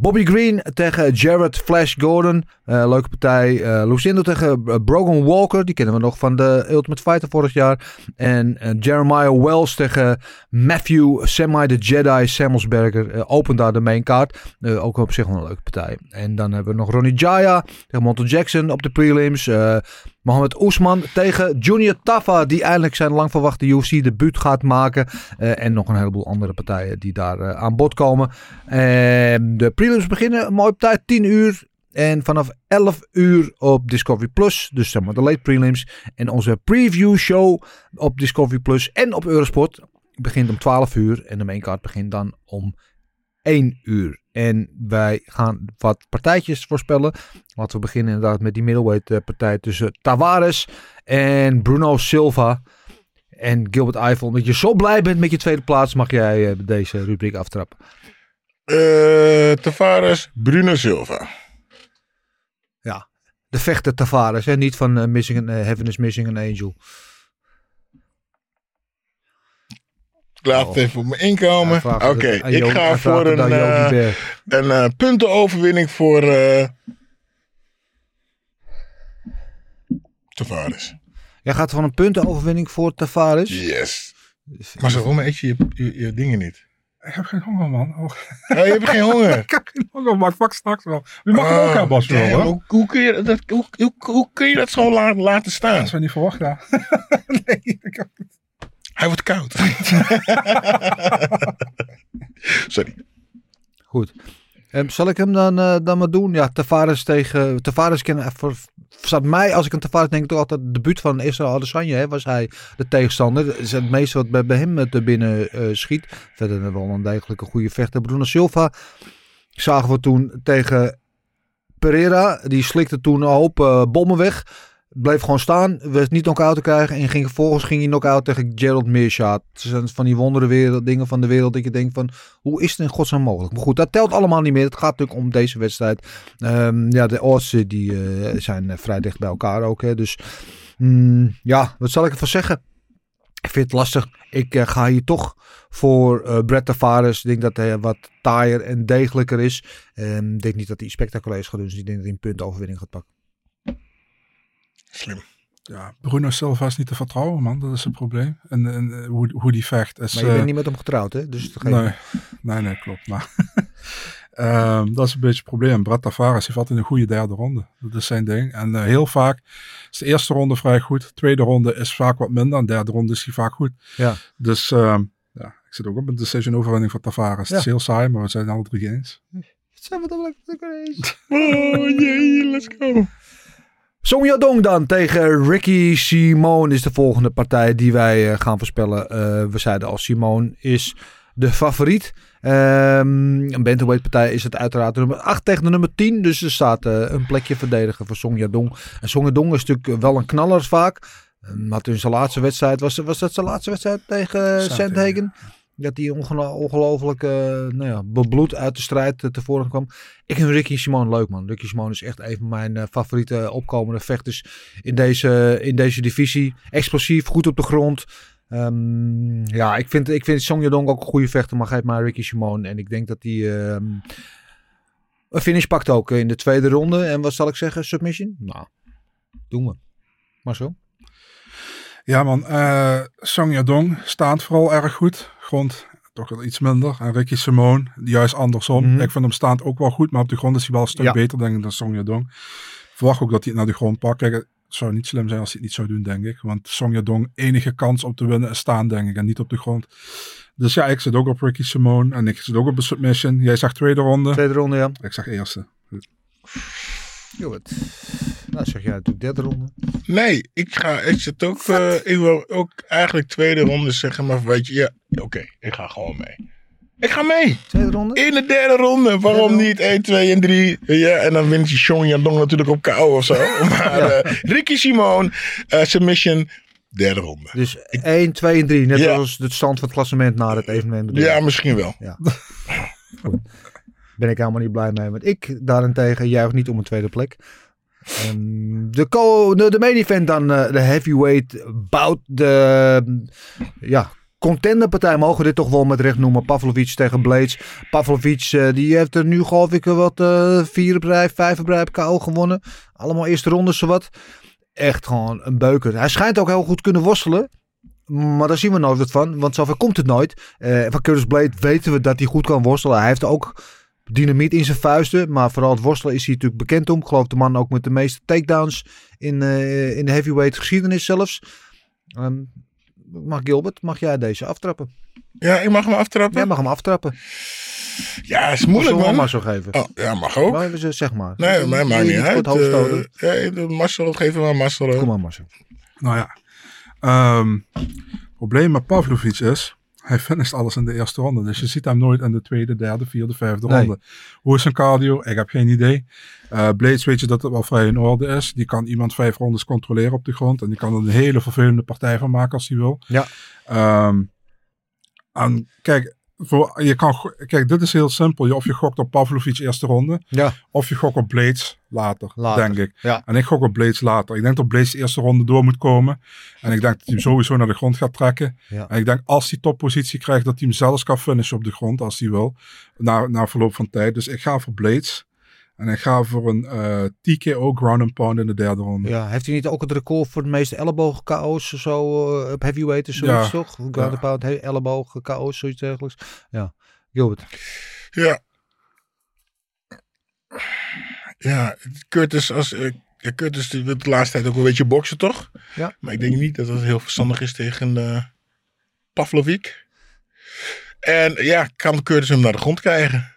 S3: Bobby Green tegen Jared Flash Gordon. Eh, leuke partij. Eh Lucindo tegen eh, Brogan Walker. Die kennen we nog van de Ultimate Fighter vorig jaar. En Jeremiah Wells tegen Matthew Semi the Jedi Samuelsberger. Opent daar de main card. Eh, ook op zich wel een leuke partij. En dan hebben we nog Ronnie Jaya tegen Montel Jackson op de prelims. Mohamed Oesman tegen Junior Tafa. Die eindelijk zijn lang verwachte UFC debuut gaat maken. Eh, en nog een heleboel andere partijen die daar eh, aan bod komen. En de prelims beginnen mooi op tijd, 10 uur. En vanaf 11 uur op Discovery Plus, dus zeg maar de late prelims. En onze preview show op Discovery Plus en op Eurosport begint om 12 uur. En de maincard begint dan om 1 uur. En wij gaan wat partijtjes voorspellen. Laten we beginnen inderdaad met die middleweight eh, partij tussen Tavares en Bruno Silva. En Gilbert Eiffel, omdat je zo blij bent met je tweede plaats, mag jij eh, deze rubriek aftrappen.
S5: Eh Tavares, Bruno Silva.
S3: De vechter Tavares, hè? niet van missing eh, Heaven is Missing an Angel.
S5: Ik laat het even op me inkomen. Oké,
S3: aan
S5: ik ga voor een,
S3: aan
S5: eh, een eh, puntenoverwinning voor eh Tavares.
S3: Jij gaat van een puntenoverwinning voor Tavares.
S5: Yes. Maar zo, waarom eet je je, je je dingen niet?
S4: Ik heb geen honger, man. Oh,
S5: je hebt geen honger.
S4: ik heb geen honger, maar ik pak straks wel. Je mag het ook
S5: Ah,
S4: hebben, Bas. wel, hoor.
S5: hoe, hoe, kun je dat, hoe, hoe, hoe kun je dat zo laten, laten staan?
S4: Dat zou je niet verwacht, ja. nee, ik heb
S5: Hij wordt koud. Sorry.
S3: Goed. Ehm, zal ik hem dan, eh, dan maar doen? Ja, Tavares tegen... Tavares ken, voor, mij, als ik aan Tavares denk, toch altijd het debuut van Israël Adesanya. Hè, was hij de tegenstander. Dat is het meeste wat bij, bij hem te binnen eh, schiet. Verder wel een degelijke goede vechter. Bruno Silva zagen we toen tegen Pereira. Die slikte toen een hoop eh, bommen weg. Bleef gewoon staan. werd niet knock-out te krijgen. En ging, vervolgens ging hij knock-out tegen Gerald Meerschaat. Van die wondere wereld, dingen van de wereld. Dat je denkt van, hoe is het in godsnaam mogelijk? Maar goed, dat telt allemaal niet meer. Het gaat natuurlijk om deze wedstrijd. Ehm, ja, de odds eh, die, eh, zijn eh, vrij dicht bij elkaar ook. Hè. Dus mm, ja, wat zal ik ervan zeggen? Ik vind het lastig. Ik ga hier toch voor eh Brett Tavares. Ik denk dat hij wat taaier en degelijker is. Ehm, Ik denk niet dat hij spectaculair doen. Dus ik denk dat hij een puntoverwinning gaat pakken.
S5: Slim.
S4: Ja, Bruno Silva is niet te vertrouwen, man. Dat is het probleem. En, en eh, hoe, hoe die vecht is...
S3: Maar je
S4: eh,
S3: bent niet met hem getrouwd, hè? Dus
S4: Nee, nee, nee, klopt. Maar ehm, dat is een beetje het probleem. Brad Tavares heeft altijd een goede derde ronde. Dat is zijn ding. En eh, heel vaak is de eerste ronde vrij goed. Tweede ronde is vaak wat minder. En derde ronde is hij vaak goed.
S3: Ja.
S4: Dus ehm, ja, ik zit ook op een decision overwinning voor Tavares. Het is heel saai, maar we zijn alle drie eens.
S3: Zijn we dan lekker eens?
S5: Oh jee, let's go.
S3: Song Yadong dan tegen Ricky Simone is de volgende partij die wij eh, gaan voorspellen. Eh, we zeiden al, Simone is de favoriet. Ehm, een bantamweight partij is het uiteraard de nummer 8 tegen de nummer 10. Dus er staat eh, een plekje verdedigen voor Song Yadong. En Song Yadong is natuurlijk wel een knaller vaak. Um, had in zijn laatste wedstrijd, was, was dat zijn laatste wedstrijd tegen
S4: Sandhagen.
S3: Sandhagen? Dat hij ongelo- ongelooflijk nou ja, bebloed uit de strijd eh, tevoren kwam. Ik vind Ricky Simone leuk man. Ricky Simone is echt een van mijn eh, favoriete opkomende vechters in deze, in deze divisie. Explosief, goed op de grond. Ehm, ja, ik vind, ik vind Song Yadong ook een goede vechter, maar geef maar Ricky Simone. En ik denk dat hij ehm, een finish pakt ook in de tweede ronde. En wat zal ik zeggen, submission? Nou, doen we. Maar zo.
S4: Ja man, eh Song Yadong staat vooral erg goed. Grond toch wel iets minder. En Ricky Simone, juist andersom.
S3: Mhm.
S4: Ik vind hem staand ook wel goed, maar op de grond is hij wel een stuk
S3: Ja.
S4: beter denk ik dan Song Yadong. Ik verwacht ook dat hij het naar de grond pakt. Kijk, het zou niet slim zijn als hij het niet zou doen, denk ik. Want Song Yadong enige kans om te winnen is staan, denk ik, en niet op de grond. Dus ja, ik zit ook op Ricky Simone en ik zit ook op de submission. Jij zegt tweede ronde.
S3: Tweede ronde, ja.
S4: Ik zeg eerste.
S3: Goed. Nou, zeg jij natuurlijk derde ronde.
S5: Nee, ik ga. Ik zit ook. eh, ik wil ook eigenlijk tweede ronde zeggen, maar weet je, ja, oké, ik ga gewoon mee. Ik ga mee.
S3: Tweede ronde?
S5: In de derde ronde. Waarom niet 1, 2 en 3? Ja, en dan wint je Sean Yadong natuurlijk op KO of zo. Maar eh, Ricky Simon, eh, submission, derde ronde.
S3: Dus 1, 2 en 3. Net
S5: Ja.
S3: als de stand van het klassement na het evenement.
S5: Ja, misschien wel.
S3: Ja. Ben ik helemaal niet blij mee. Want ik daarentegen juich niet om een tweede plek. Ehm, de, co de, de main event dan, eh, de heavyweight bout. De ja, contenderpartij mogen we dit toch wel met recht noemen. Pavlovic tegen Blades. Pavlovic eh, die heeft er nu geloof ik wat eh vier rij, vijf op KO gewonnen. Allemaal eerste rondes zowat. Echt gewoon een beuker. Hij schijnt ook heel goed kunnen worstelen. Maar daar zien we nooit wat van, want zover komt het nooit. Van Curtis Blade weten we dat hij goed kan worstelen. Hij heeft ook dynamiet in zijn vuisten. Maar vooral het worstelen is hij natuurlijk bekend om. Ik geloof de man ook met de meeste takedowns in, eh, in de heavyweight geschiedenis zelfs. Ehm, mag Gilbert, mag jij deze aftrappen?
S5: Ja, ik mag hem aftrappen.
S3: Jij mag hem aftrappen.
S5: Ja, is moeilijk man.
S3: maar zo geven?
S5: Oh, ja, mag ook.
S3: Maar, dus, zeg maar.
S5: Nee, mij maakt niet uit. Eh, ja, Marcel, geef hem maar Marcel.
S3: Kom maar Marcel.
S4: Nou ja. Ehm probleem met Pavlovic is, hij finisht alles in de eerste ronde. Dus je ziet hem nooit in de tweede, derde, vierde, vijfde
S3: Nee.
S4: ronde. Hoe is zijn cardio? Ik heb geen idee. Eh Blades weet je dat het wel vrij in orde is. Die kan iemand vijf rondes controleren op de grond. En die kan er een hele vervelende partij van maken als hij wil.
S3: Ja.
S4: Ehm, en kijk, voor, je kan, kijk, dit is heel simpel. Je, of je gokt op Pavlovic eerste ronde.
S3: Ja.
S4: Of je gokt op Blades later,
S3: Later,
S4: denk ik.
S3: ja.
S4: En ik gok op Blades later. Ik denk dat Blades de eerste ronde door moet komen. En ik denk dat hij hem sowieso naar de grond gaat trekken.
S3: Ja.
S4: En ik denk als hij toppositie krijgt, dat hij hem zelfs kan finishen op de grond, als hij wil. Na, na verloop van tijd. Dus ik ga voor Blades. En ik ga voor een eh, TKO ground and pound in de derde ronde.
S3: Ja, heeft hij niet ook het record voor de meeste elleboog KO's zo eh, op heavyweight of zoiets
S4: Ja.
S3: toch? Ground
S4: Ja.
S3: and pound, he- elleboog KO's, zoiets dergelijks. Ja, Gilbert.
S5: Ja. Ja, Curtis, als, ja, Curtis die wil de laatste tijd ook een beetje boksen, toch?
S3: Ja.
S5: Maar ik denk niet dat dat heel verstandig is tegen eh Pavlovic. En ja, kan Curtis hem naar de grond krijgen?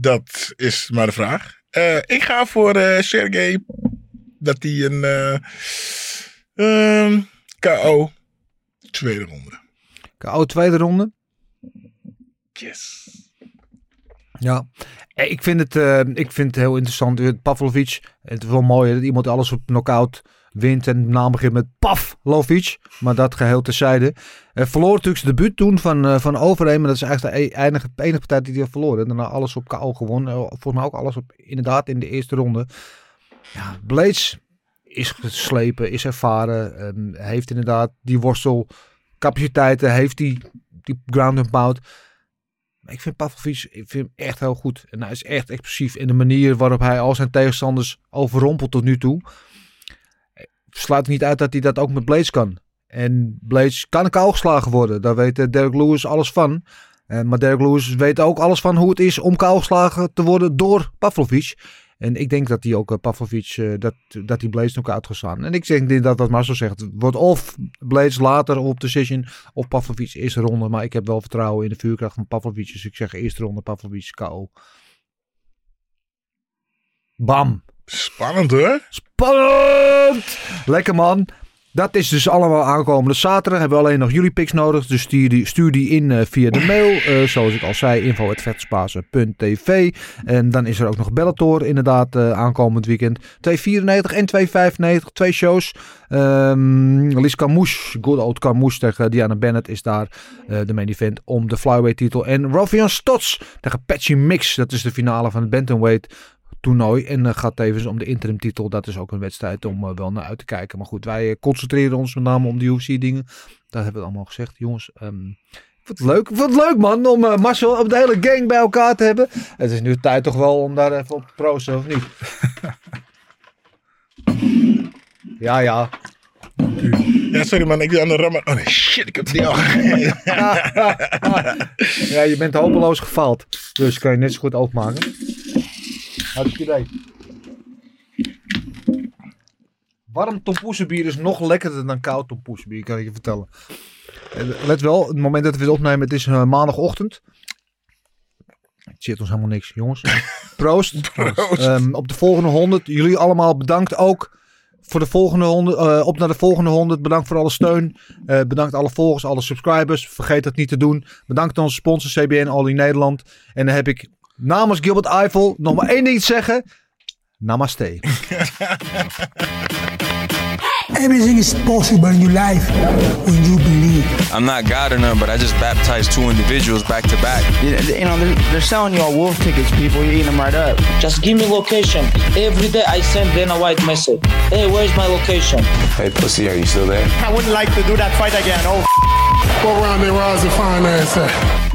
S5: Dat is maar de vraag. Eh, ik ga voor eh Sergey dat hij een eh, ehm, KO tweede ronde.
S3: KO tweede ronde.
S5: Yes.
S3: Ja, ik vind het, ik vind het heel interessant. Pavlovic, het is wel mooi dat iemand alles op knockout wint en de naam begint met Pavlovic. Maar dat geheel terzijde. Hij verloor natuurlijk zijn debuut toen van, eh, van Overeem. Maar dat is eigenlijk de e- enige, enige partij die hij verloren. Daarna alles op KO gewonnen. Eh, Volgens mij ook alles op, inderdaad in de eerste ronde. Ja, Blades is geslepen, is ervaren. ehm, heeft inderdaad die worstelcapaciteiten. Heeft die, die ground and pound. Ik vind Pavlovic ik vind hem echt heel goed. En hij is echt explosief in de manier waarop hij al zijn tegenstanders overrompelt tot nu toe. Sluit niet uit dat hij dat ook met Blades kan. En Blades kan kou geslagen worden. Daar weet eh, Derek Lewis alles van. Eh, maar Derek Lewis weet ook alles van hoe het is om kou geslagen te worden door Pavlovic. En ik denk dat hij ook eh, Pavlovic, eh, dat, dat hij Blades nog uit gaat. En ik denk dat wat Marcel zegt, wordt of Blades later op decision of Pavlovic eerste ronde. Maar ik heb wel vertrouwen in de vuurkracht van Pavlovic. Dus ik zeg eerste ronde Pavlovic KO. Bam.
S5: Spannend hoor.
S3: Spannend! Lekker man. Dat is dus allemaal aankomende zaterdag. Hebben we alleen nog jullie picks nodig. Dus stuur die, stuur die in eh, via de mail. Eh, zoals ik al zei, info.vechtspazen.tv En dan is er ook nog Bellator inderdaad eh, aankomend weekend. 294 en 295, twee shows. Ehm Liz Carmouche, good old Carmouche tegen Diana Bennett is daar de main event om de flyweight titel. En Rovian Stots tegen Patchy Mix. Dat is de finale van het bantamweight toernooi. En uh, gaat tevens om de interim titel. Dat is ook een wedstrijd om uh, wel naar uit te kijken. Maar goed, wij uh, concentreren ons met name om die UFC dingen. Dat hebben we allemaal gezegd, jongens. Um, wat leuk, wat leuk man, om uh, Marcel op de hele gang bij elkaar te hebben. Het is nu tijd toch wel om daar even op te proosten, of niet? ja, ja.
S5: Ja, sorry man, ik doe aan de rammer. Oh nee, shit, ik heb die al
S3: Ja, je bent hopeloos gefaald. Dus kan je net zo goed openmaken. Hartstikke idee. Warm tompoesenbier is nog lekkerder dan koud tompoesenbier, kan ik je vertellen. Let wel, het moment dat we het opnemen, het is uh, maandagochtend. Zit ons helemaal niks, jongens. Proost. Ehm, op de volgende 100. Jullie allemaal bedankt ook voor de volgende 100. eh, op naar de volgende 100. Bedankt voor alle steun. Eh, bedankt alle volgers, alle subscribers. Vergeet dat niet te doen. Bedankt aan onze sponsor CBN All in Nederland. En dan heb ik namens Gilbert Eiffel nog maar één ding te zeggen. Namaste.
S6: Everything is possible in your life when you believe.
S7: I'm not God or none, but I just baptized two individuals back to back.
S8: You you know, they're, they're selling you all wolf tickets, people. You're eating them right up.
S9: Just give me location. Every day I send Dana White message. Hey, where's my location?
S7: Hey, pussy, are you still there?
S10: I wouldn't like to do that fight again. Oh,
S5: What round they rise and finance at?